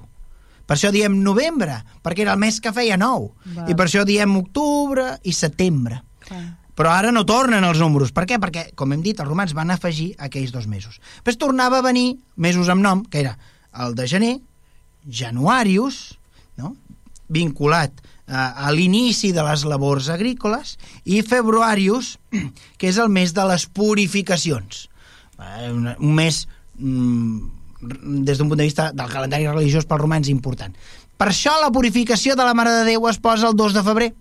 Per això diem novembre, perquè era el mes que feia 9.
Val.
I per això diem octubre i setembre.
Clar.
Però ara no tornen els números. Per què? Perquè, com hem dit, els romans van afegir aquells dos mesos. Després tornava a venir mesos amb nom, que era el de gener, Januarius, no? vinculat eh, a l'inici de les labors agrícoles, i Februarius, [clears throat] que és el mes de les purificacions. Eh, un, mes, mm, des d'un punt de vista del calendari religiós pels romans, important. Per això la purificació de la Mare de Déu es posa el 2 de febrer,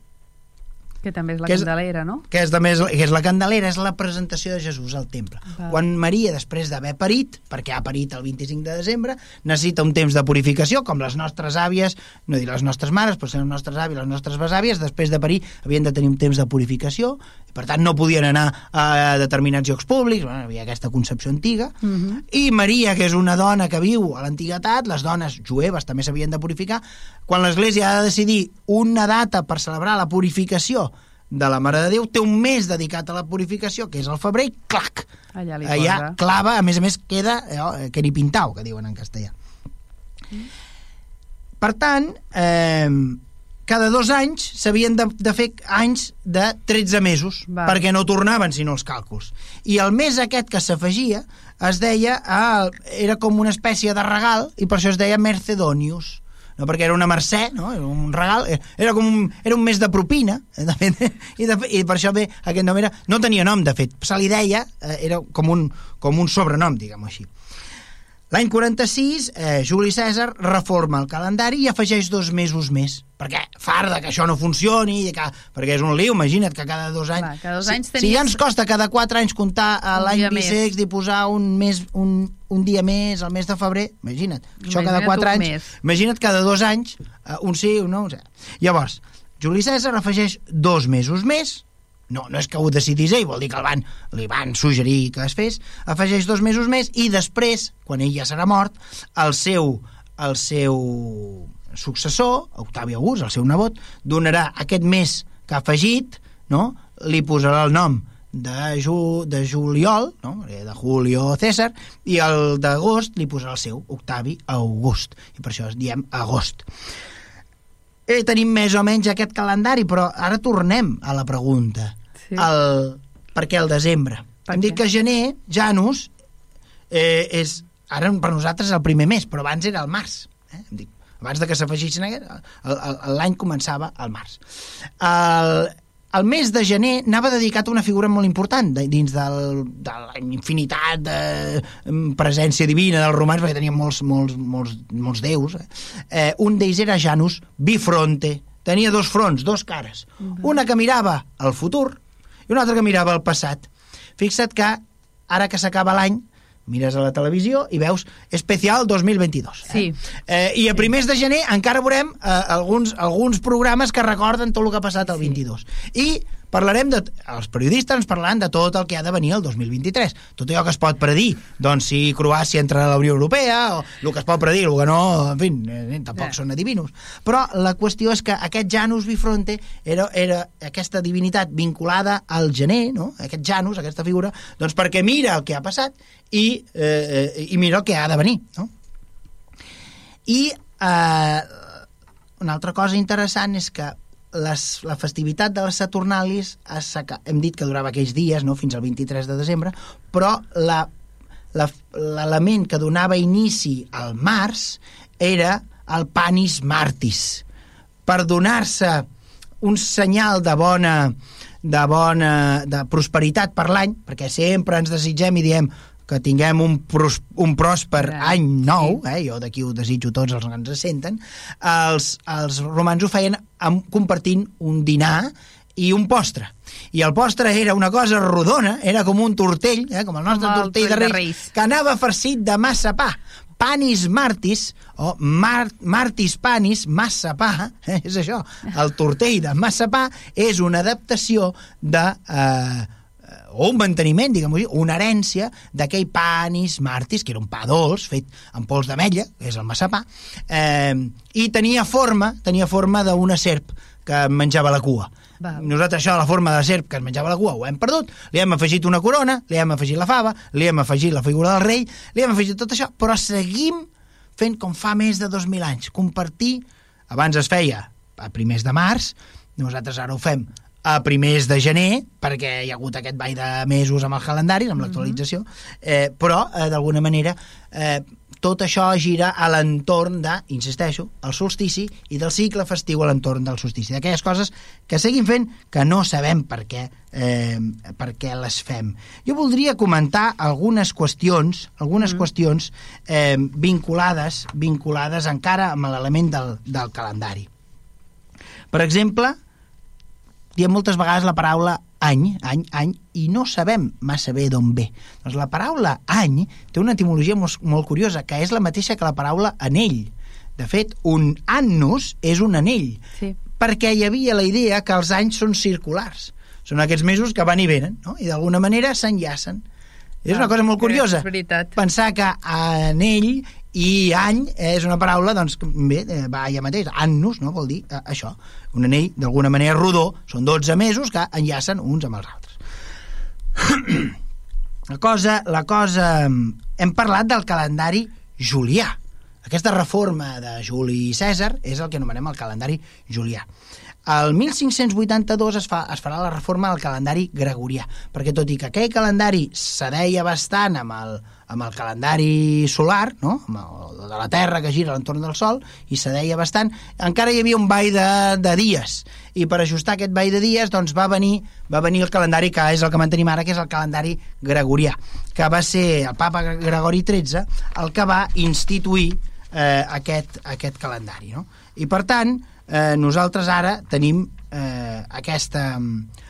Que també és la
Que és-
candelera, no?
que és, de més, que és la candelera, és la presentació de Jesús al temple.
Val.
Quan Maria, després d'haver parit, perquè ha parit el 25 de desembre, necessita un temps de purificació, com les nostres àvies, no dir les nostres mares, però les nostres àvies, les nostres besàvies, després de parir havien de tenir un temps de purificació, i per tant no podien anar a determinats llocs públics, bueno, havia aquesta concepció antiga,
Mhm.
i Maria, que és una dona que viu a l'antiguitat, les dones jueves també s'havien de purificar, quan l'Església ha de decidir una data per celebrar la purificació de la Mare de Déu, té un mes dedicat a la purificació, que és el febrer, i clac!
Allà li
Allà
posa.
clava, a més a més queda eh, que ni pintau, que diuen en castellà. Per tant, eh, cada dos anys s'havien de, de fer anys de 13 mesos,
Val.
perquè no tornaven sinó els càlculs. I el mes aquest que s'afegia es deia, ah, era com una espècie de regal, i per això es deia Mercedonius no, perquè era una mercè, no? era un regal, eh, era com un, era un mes de propina, eh, de fet, [laughs] i, de, i per això bé, aquest nom era, no tenia nom, de fet, se li deia, eh, era com un, com un sobrenom, diguem-ho així. L'any 46, eh, Juli Cèsar reforma el calendari i afegeix dos mesos més, perquè farda que això no funcioni, i que, perquè és un liu, imagina't que cada dos anys...
Clar, cada dos anys
si, si
tenies-
ja ens costa cada quatre anys comptar l'any bissex i posar un, mes, un, un dia més al mes de febrer, imagina't, això cada
Imagina't
quatre anys,
mes.
imagina't cada dos anys, eh, un sí, un no, un sí. Llavors, Juli Cèsar afegeix dos mesos més, no, no és que ho decidís ell, vol dir que el van, li van suggerir que es fes, afegeix dos mesos més i després, quan ell ja serà mort, el seu, el seu successor, Octavi August, el seu nebot, donarà aquest mes que ha afegit, no? li posarà el nom de, Ju, de Juliol, no? Eh, de Julio César, i el d'agost li posarà el seu, Octavi August, i per això es diem agost. Eh, tenim més o menys aquest calendari, però ara tornem a la pregunta.
Sí.
El, per què el desembre?
Per
Hem dit que gener, Janus, eh, és, ara per nosaltres el primer mes, però abans era el març. Eh? Hem dit, abans de que s'afegissin l'any començava al març. El, el mes de gener anava dedicat a una figura molt important de, dins del, de la infinitat de mm, presència divina dels romans, perquè tenien molts, molts, molts, molts déus. Eh? Eh, un d'ells era Janus Bifronte, tenia dos fronts, dos cares. Una que mirava al futur i una altra que mirava al passat. Fixa't que ara que s'acaba l'any, mires a la televisió i veus Especial 2022.
Sí.
Eh? Eh, I a primers de gener encara veurem eh, alguns, alguns programes que recorden tot el que ha passat el 22. I parlarem de... Els periodistes ens parlaran de tot el que ha de venir el 2023. Tot allò que es pot predir. Doncs si Croàcia entra a la Unió Europea, o el que es pot predir, el que no... En fi, eh, tampoc
Ja.
són adivinos. Però la qüestió és que aquest Janus Bifronte era, era aquesta divinitat vinculada al gener, no? aquest Janus, aquesta figura, doncs perquè mira el que ha passat i, eh, eh, i mira el que ha de venir. No? I eh, una altra cosa interessant és que les, la festivitat de les Saturnalis hem dit que durava aquells dies, no? fins al 23 de desembre, però la la- l'element que donava inici al març era el panis martis per donar-se un senyal de bona de bona de prosperitat per l'any, perquè sempre ens desitgem i diem que tinguem un, pros, un pròsper
Ja,
any nou, eh? jo d'aquí ho desitjo tots els que ens senten, els, els romans ho feien amb, compartint un dinar i un postre. I el postre era una cosa rodona, era com un tortell, eh? com el nostre
Com el
tortell de
tortell de
reis,
Reis.
que anava farcit de massa pa. Panis martis, o mar, martis panis, massa pa, [laughs] eh? és això. El tortell de massa pa és una adaptació de... Eh, o un manteniment, diguem-ho així, una herència d'aquell panis martis, que era un pa dolç fet amb pols d'ametlla, que és el massapà, eh, i tenia forma, tenia forma d'una serp que menjava la cua.
Val.
Nosaltres això, la forma de serp que es menjava la cua, ho hem perdut, li hem afegit una corona, li hem afegit la fava, li hem afegit la figura del rei, li hem afegit tot això, però seguim fent com fa més de 2.000 anys, compartir, abans es feia a primers de març, nosaltres ara ho fem a primers de gener, perquè hi ha hagut aquest ball de mesos amb els calendaris, amb l'actualització, eh, però, eh, d'alguna manera, eh, tot això gira a l'entorn de, insisteixo, el solstici i del cicle festiu a l'entorn del solstici. D'aquelles coses que seguim fent que no sabem per què, eh, per què les fem. Jo voldria comentar algunes qüestions, algunes mm. qüestions eh, vinculades, vinculades encara amb l'element del, del calendari. Per exemple, diem moltes vegades la paraula any, any, any, i no sabem massa bé d'on ve. Doncs la paraula any té una etimologia molt, molt curiosa, que és la mateixa que la paraula anell. De fet, un annus és un anell,
Sí.
perquè hi havia la idea que els anys són circulars. Són aquests mesos que van i venen, no? i d'alguna manera s'enllacen. És una
Ah,
cosa molt curiosa.
és veritat.
Pensar que anell i any és una paraula, doncs, bé, eh, va allà mateix. Annus, no?, vol dir eh, això. Un anell, d'alguna manera, rodó. Són 12 mesos que enllacen uns amb els altres. [clears throat] la cosa, la cosa... Hem parlat del calendari julià. Aquesta reforma de Juli Cèsar és el que anomenem el calendari julià. El 1582 es, fa, es farà la reforma del calendari gregorià, perquè tot i que aquell calendari s'adeia bastant amb el, amb el calendari solar, no? amb el de la Terra que gira a l'entorn del Sol, i s'adeia bastant, encara hi havia un ball de, de dies, i per ajustar aquest ball de dies doncs va venir, va venir el calendari que és el que mantenim ara, que és el calendari gregorià, que va ser el papa Gregori XIII el que va instituir eh, aquest, aquest calendari. No? I per tant, eh, nosaltres ara tenim eh, aquesta,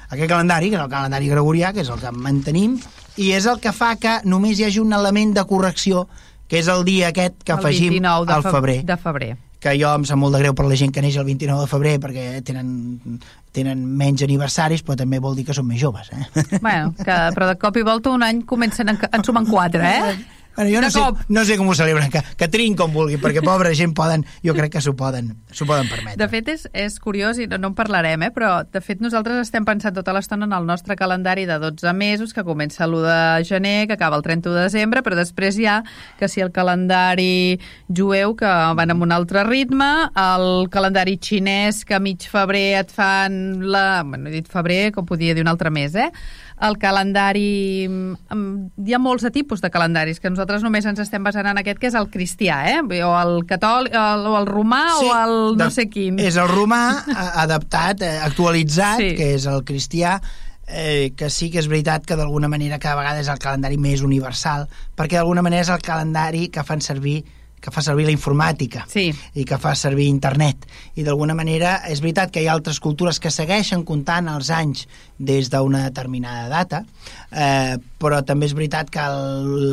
aquest calendari, que és el calendari gregorià, que és el que mantenim, i és el que fa que només hi hagi un element de correcció, que és el dia aquest que
El
afegim
29 de
al
fe-
febrer
De febrer.
que jo em sap molt de greu per la gent que neix el 29 de febrer perquè tenen, tenen menys aniversaris però també vol dir que són més joves eh?
Bueno, que, però de cop i volta un any comencen a, en sumar quatre, eh? [laughs]
Bueno, jo no
De
sé,
cop.
no sé com ho celebren, que, que trin com vulgui, perquè pobra gent poden, jo crec que s'ho poden, s'ho poden permetre.
De fet, és, és curiós, i no, no en parlarem, eh? però de fet nosaltres estem pensant tota l'estona en el nostre calendari de 12 mesos, que comença l'1 de gener, que acaba el 31 de desembre, però després hi ha que si el calendari jueu, que van amb un altre ritme, el calendari xinès, que a mig febrer et fan la... Bueno, he dit febrer, com podia dir un altre mes, eh? El calendari... mm, Hi ha molts de tipus de calendaris, que nosaltres només ens estem basant en aquest, que és el cristià, eh? O el catòlic, el, o el romà, o el no
de-
sé quin.
És el romà a- adaptat, eh, actualitzat,
Sí.
que és el cristià, eh, que sí que és veritat que d'alguna manera cada vegada és el calendari més universal, perquè d'alguna manera és el calendari que fan servir que fa servir la informàtica
Sí.
i que fa servir internet. I d'alguna manera és veritat que hi ha altres cultures que segueixen comptant els anys des d'una determinada data, eh, però també és veritat que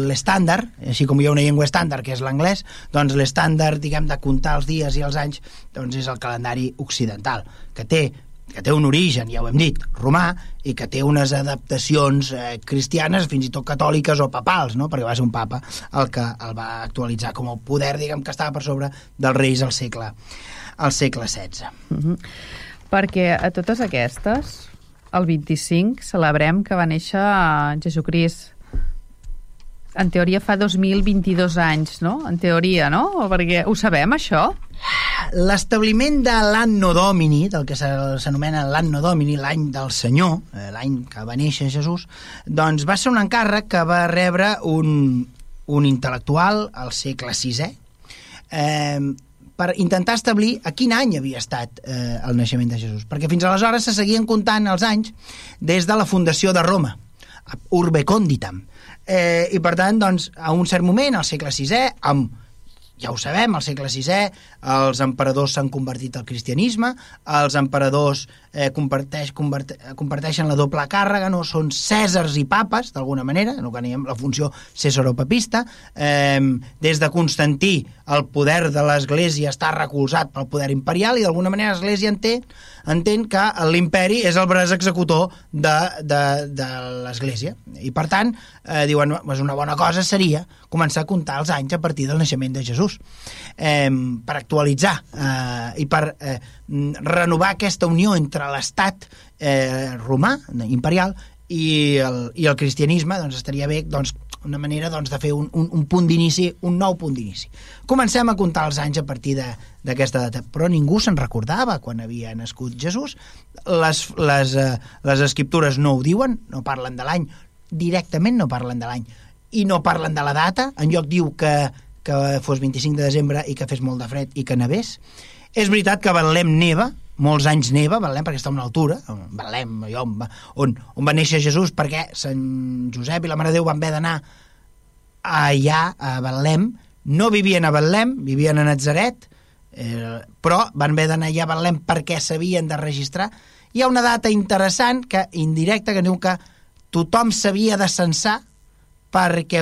l'estàndard, així com hi ha una llengua estàndard que és l'anglès, doncs l'estàndard, diguem, de comptar els dies i els anys doncs és el calendari occidental, que té que té un origen, ja ho hem dit, romà, i que té unes adaptacions eh, cristianes, fins i tot catòliques o papals, no? perquè va ser un papa el que el va actualitzar com a poder, diguem, que estava per sobre dels reis al segle, al segle XVI.
Mhm. Perquè a totes aquestes, el 25, celebrem que va néixer Jesucrist. En teoria fa 2022 anys, no? En teoria, no? Perquè ho sabem, això?
L'establiment de l'anno domini, del que s'anomena l'anno domini, l'any del Senyor, eh, l'any que va néixer Jesús, doncs va ser un encàrrec que va rebre un, un intel·lectual al segle VI, eh, per intentar establir a quin any havia estat eh, el naixement de Jesús. Perquè fins aleshores se seguien comptant els anys des de la fundació de Roma, Urbe Conditam. Eh, I per tant, doncs, a un cert moment, al segle VI, amb ja ho sabem, al segle VI els emperadors s'han convertit al cristianisme, els emperadors eh, comparteix, convert, comparteixen la doble càrrega, no són cèsars i papes, d'alguna manera, no que la funció cèsaropapista. Eh, des de Constantí el poder de l'Església està recolzat pel poder imperial i d'alguna manera l'Església entén, entén que l'imperi és el braç executor de, de, de l'Església. I per tant, eh, diuen, pues una bona cosa seria començar a comptar els anys a partir del naixement de Jesús eh, per actualitzar eh, i per eh, renovar aquesta unió entre l'estat eh, romà, imperial, i el, i el cristianisme, doncs estaria bé doncs, una manera doncs, de fer un, un, un punt d'inici, un nou punt d'inici. Comencem a comptar els anys a partir d'aquesta data, però ningú se'n recordava quan havia nascut Jesús. Les, les, eh, les escriptures no ho diuen, no parlen de l'any, directament no parlen de l'any, i no parlen de la data, en lloc diu que que fos 25 de desembre i que fes molt de fred i que nevés. És veritat que Betlem neva, molts anys neva, Betlem, perquè està a una altura, Betlem, on on, on va néixer Jesús, perquè Sant Josep i la Mare de Déu van haver d'anar allà, a Betlem, no vivien a Betlem, vivien a Nazaret, eh, però van haver d'anar allà a Betlem perquè s'havien de registrar. Hi ha una data interessant, que indirecta, que diu que tothom s'havia de censar perquè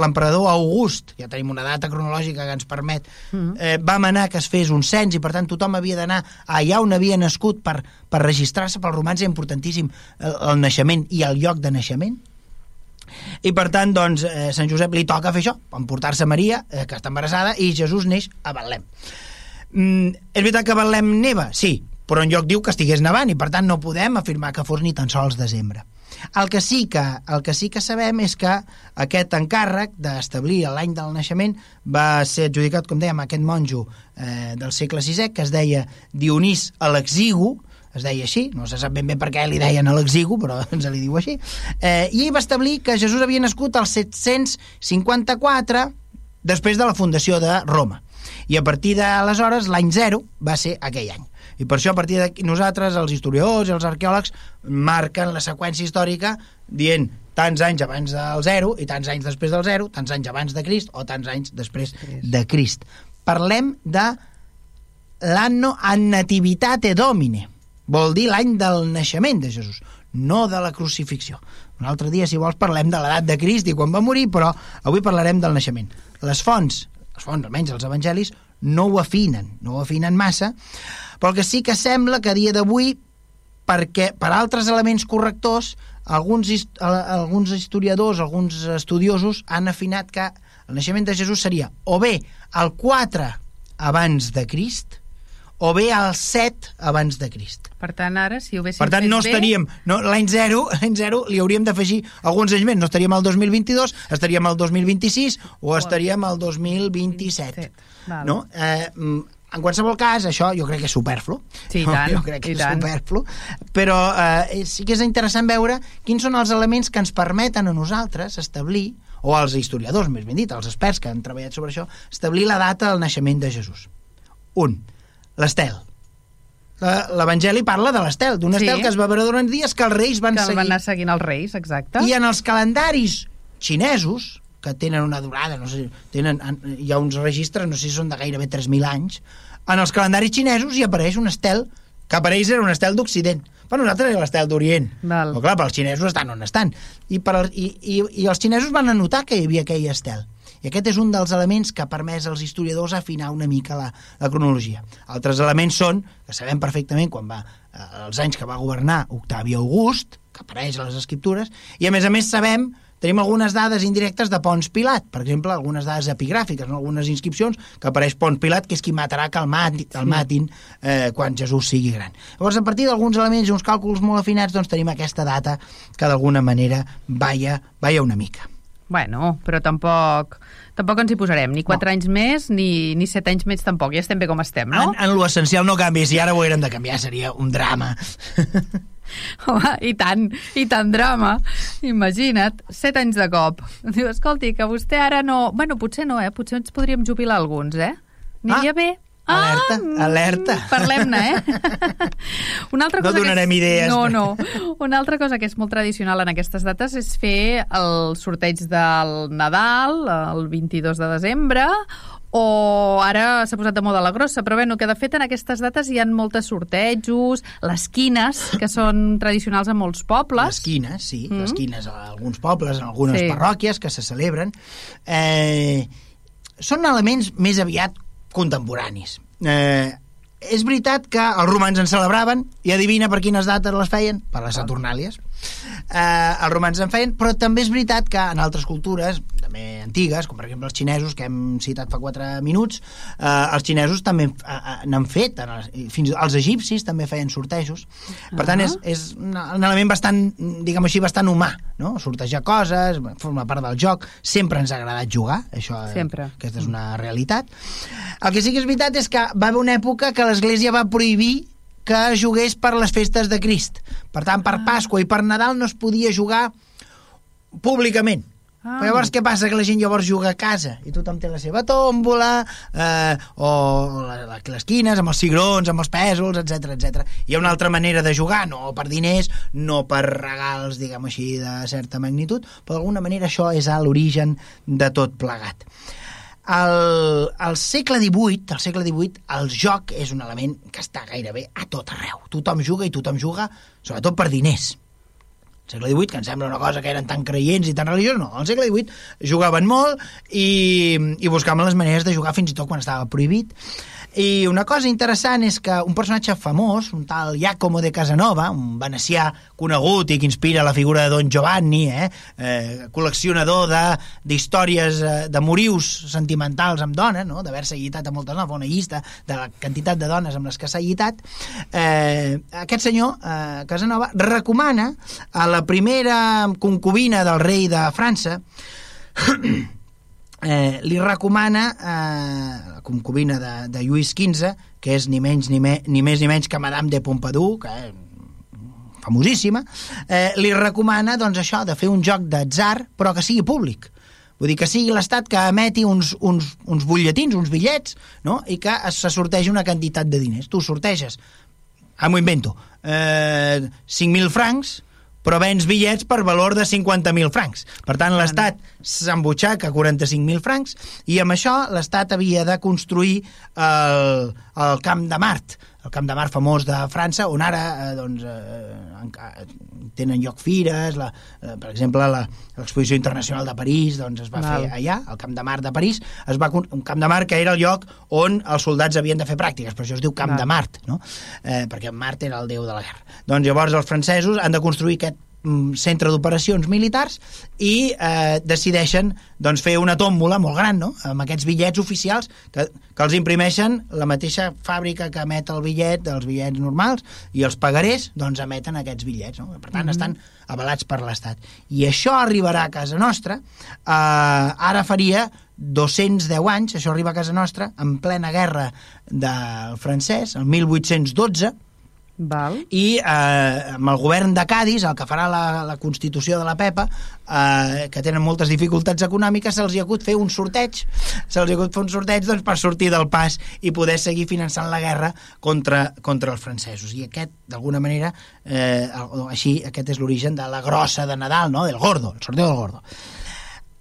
l'emperador August, ja tenim una data cronològica que ens permet,
Mm.
eh, va manar que es fes un cens i per tant tothom havia d'anar allà on havia nascut per, per registrar-se pels romans, és importantíssim el, el naixement i el lloc de naixement. I per tant, doncs, eh, Sant Josep li toca fer això, emportar-se Maria, eh, que està embarassada, i Jesús neix a Betlem. Mm, és veritat que Betlem neva? Sí, però en lloc diu que estigués nevant i per tant no podem afirmar que fos ni tan sols desembre. El que sí que, el que, sí que sabem és que aquest encàrrec d'establir l'any del naixement va ser adjudicat, com dèiem, a aquest monjo eh, del segle VI que es deia Dionís Alexigu, es deia així, no se sap ben bé per què li deien Alexigu, però [laughs] ens li diu així, eh, i va establir que Jesús havia nascut al 754 després de la fundació de Roma. I a partir d'aleshores, l'any zero va ser aquell any. I per això, a partir d'aquí, nosaltres, els historiadors i els arqueòlegs, marquen la seqüència històrica dient tants anys abans del zero i tants anys després del zero, tants anys abans de Crist o tants anys després de Crist. Parlem de l'anno an nativitate domine, vol dir l'any del naixement de Jesús, no de la crucifixió. Un altre dia, si vols, parlem de l'edat de Crist i quan va morir, però avui parlarem del naixement. Les fonts, les fonts, almenys els evangelis, no ho afinen, no ho afinen massa, però que sí que sembla que a dia d'avui, perquè per altres elements correctors, alguns, alguns historiadors, alguns estudiosos han afinat que el naixement de Jesús seria o bé el 4 abans de Crist, o bé el 7 abans de Crist.
Per tant, ara, si ho haguéssim
Per tant, no estaríem... No, l'any 0, l'any 0 li hauríem d'afegir alguns anys més. No estaríem al 2022, estaríem al 2026 o estaríem al 2027.
Val.
No? Eh, mm, en qualsevol cas, això jo crec que és superflu.
Sí,
No,
tant,
jo crec que és
tant.
superflu. Però eh, sí que és interessant veure quins són els elements que ens permeten a nosaltres establir, o als historiadors, més ben dit, als experts que han treballat sobre això, establir la data del naixement de Jesús. Un, l'estel. La- L'Evangeli parla de l'estel, d'un
Sí.
estel que es va veure durant dies que els reis van
Que
seguir.
van anar seguint els reis, exacte.
I en els calendaris xinesos, que tenen una durada, no sé, tenen, en- hi ha uns registres, no sé si són de gairebé 3.000 anys, en els calendaris xinesos hi apareix un estel que per ells era un estel d'Occident. Per nosaltres era l'estel d'Orient. Però clar, pels xinesos estan on estan. I, per, i, i, I els xinesos van anotar que hi havia aquell estel. I aquest és un dels elements que ha permès als historiadors afinar una mica la, la cronologia. Altres elements són, que sabem perfectament quan va, eh, els anys que va governar Octavi August, que apareix a les escriptures, i a més a més sabem tenim algunes dades indirectes de Pons Pilat, per exemple, algunes dades epigràfiques, no? algunes inscripcions que apareix Pons Pilat, que és qui matarà que el, mati, el matin eh, quan Jesús sigui gran. Llavors, a partir d'alguns elements i uns càlculs molt afinats, doncs tenim aquesta data que d'alguna manera vaya, vaya una mica.
Bueno, però tampoc, tampoc ens hi posarem. Ni 4
No.
anys més, ni, ni 7 anys més tampoc. Ja estem bé com estem, no?
En, en lo essencial no canvi, si ara ho haguérem de canviar seria un drama. [laughs]
Home, i tant, i tant drama. Imagina't, 7 anys de cop. Diu, escolti, que vostè ara no... Bueno, potser no, eh? Potser ens podríem jubilar alguns, eh? Aniria
Ah,
bé.
Alerta,
mm,
alerta.
Parlem-ne, eh? [laughs] Una altra
No
cosa
donarem
que és...
idees.
No, no. Una altra cosa que és molt tradicional en aquestes dates és fer el sorteig del Nadal, el 22 de desembre, o ara s'ha posat de moda la grossa, però bueno, que de fet en aquestes dates hi ha moltes sortejos, les quines, que són tradicionals a molts pobles.
Les quines, sí,
Mm.
les quines a alguns pobles, en algunes
Sí.
parròquies que se celebren. Eh, són elements més aviat contemporanis. Eh, és veritat que els romans en celebraven, i adivina per quines dates les feien? Per les Saturnàlies. Eh, els romans en feien, però també és veritat que en altres cultures, també antigues, com per exemple els xinesos, que hem citat fa 4 minuts, eh, els xinesos també eh, eh, n'han fet, en els, i fins els egipcis també feien sortejos. Per tant,
Ah.
és, és un un element bastant, diguem així, bastant humà, no? Sortejar coses, forma part del joc, sempre ens ha agradat jugar, això eh,
Sempre.
aquesta és una realitat. El que sí que és veritat és que va haver una època que l'Església va prohibir que jugués per les festes de Crist. Per tant, per Pasqua i per Nadal no es podia jugar públicament.
Ah.
Però llavors què passa? Que la gent llavors juga a casa i tothom té la seva tòmbola eh, o la, la, les quines amb els cigrons, amb els pèsols, etc etc. Hi ha una altra manera de jugar, no per diners, no per regals, diguem així, de certa magnitud, però d'alguna manera això és a l'origen de tot plegat. Al, al segle XVIII, al segle XVIII, el joc és un element que està gairebé a tot arreu. Tothom juga i tothom juga, sobretot per diners segle XVIII, que em sembla una cosa que eren tan creients i tan religiosos, no. Al segle XVIII jugaven molt i, i buscaven les maneres de jugar fins i tot quan estava prohibit. I una cosa interessant és que un personatge famós, un tal Giacomo de Casanova, un venecià conegut i que inspira la figura de Don Giovanni, eh? Eh, col·leccionador d'històries de, eh, de morius sentimentals amb dones, no? d'haver-se llitat a moltes dones, una llista de la quantitat de dones amb les que s'ha llitat, eh, aquest senyor, eh, Casanova, recomana a la primera concubina del rei de França [clears throat] eh, li recomana eh, la concubina de, de Lluís XV, que és ni, menys, ni, me, ni més ni menys que Madame de Pompadour, que és famosíssima, eh, li recomana doncs, això de fer un joc d'atzar, però que sigui públic. Vull dir que sigui l'Estat que emeti uns, uns, uns butlletins, uns bitllets, no? i que se sortegi una quantitat de diners. Tu sorteges, ah, m'ho invento, eh, 5.000 francs, però vens bitllets per valor de 50.000 francs. Per tant, l'Estat s'embutxaca 45.000 francs i amb això l'Estat havia de construir el, el Camp de Mart, el Camp de Mart famós de França, on ara eh, doncs, eh, tenen lloc fires, la, eh, per exemple, l'exposició internacional de París doncs, es va Val. fer allà, al Camp de Mart de París, es va, un Camp de Mart que era el lloc on els soldats havien de fer pràctiques, per això es diu Camp Val. de Mart, no? eh, perquè Mart era el déu de la guerra. Doncs llavors els francesos han de construir aquest centre d'operacions militars i eh, decideixen doncs, fer una tòmbola molt gran no? amb aquests bitllets oficials que, que els imprimeixen la mateixa fàbrica que emet el bitllet dels bitllets normals i els pagarés doncs emeten aquests bitllets no? per tant mm -hmm. estan avalats per l'Estat i això arribarà a casa nostra eh, ara faria 210 anys, això arriba a casa nostra en plena guerra del francès, el 1812
Val.
i eh, amb el govern de Cádiz, el que farà la, la Constitució de la Pepa, eh, que tenen moltes dificultats econòmiques, se'ls hi ha hagut fer un sorteig, se'ls hi ha hagut fer un sorteig doncs, per sortir del pas i poder seguir finançant la guerra contra, contra els francesos. I aquest, d'alguna manera, eh, així, aquest és l'origen de la grossa de Nadal, no? del gordo, el sorteo del gordo.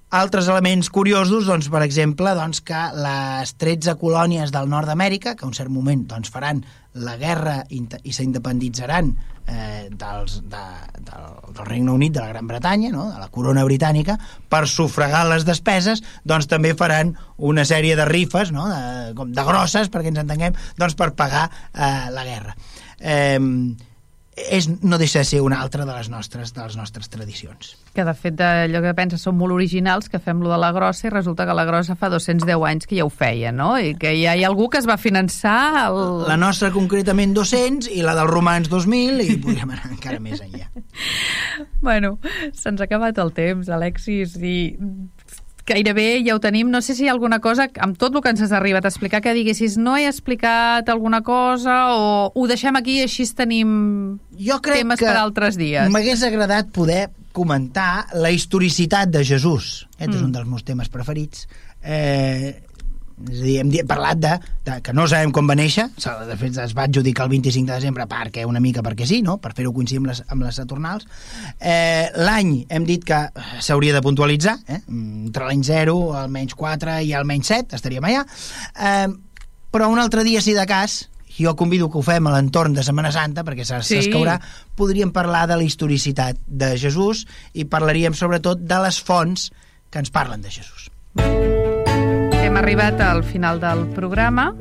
Altres elements curiosos, doncs, per exemple, doncs, que les 13 colònies del nord d'Amèrica, que a un cert moment doncs, faran la guerra i s'independitzaran eh, dels, de, del, del Regne Unit, de la Gran Bretanya, no? de la corona britànica, per sufragar les despeses, doncs també faran una sèrie de rifes, no? de, com de grosses, perquè ens entenguem, doncs per pagar eh, la guerra. Eh, és, no deixa de ser una altra de les nostres, de les nostres tradicions.
Que de fet allò que penses són molt originals, que fem lo de la grossa i resulta que la grossa fa 210 anys que ja ho feia, no? I que ja hi ha algú que es va finançar... El...
La nostra concretament 200 i la dels romans 2000 i [laughs] podríem anar encara més enllà.
bueno, se'ns ha acabat el temps, Alexis, i gairebé ja ho tenim. No sé si hi ha alguna cosa, amb tot el que ens has arribat a explicar, que diguessis no he explicat alguna cosa o ho deixem aquí i així tenim
jo crec
temes per altres dies.
M'hagués agradat poder comentar la historicitat de Jesús. Aquest mm. és un dels meus temes preferits. Eh, és a dir, hem parlat de, de que no sabem com va néixer, de fet es va adjudicar el 25 de desembre perquè una mica perquè sí, no? per fer-ho coincidir amb les, amb les Saturnals. Eh, L'any hem dit que s'hauria de puntualitzar, eh? entre l'any 0, el menys 4 i el menys 7, estaríem allà. Eh, però un altre dia, si de cas, jo convido que ho fem a l'entorn de Setmana Santa, perquè s'escaurà, sí. podríem parlar de la historicitat de Jesús i parlaríem sobretot de les fonts que ens parlen de Jesús.
Hem arribat al final del programa.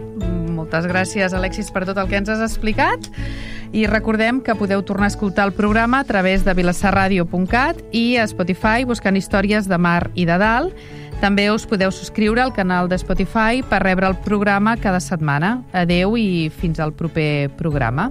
Moltes gràcies, Alexis, per tot el que ens has explicat. I recordem que podeu tornar a escoltar el programa a través de vilassarradio.cat i a Spotify buscant històries de mar i de dalt. També us podeu subscriure al canal de Spotify per rebre el programa cada setmana. Adeu i fins al proper programa.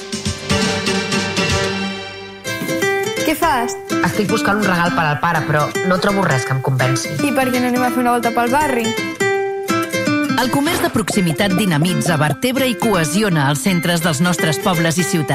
Què fas?
Estic buscant un regal per al pare, però no trobo res que em convenci.
I per què no anem a fer una volta pel barri?
El comerç de proximitat dinamitza, vertebra i cohesiona els centres dels nostres pobles i ciutats.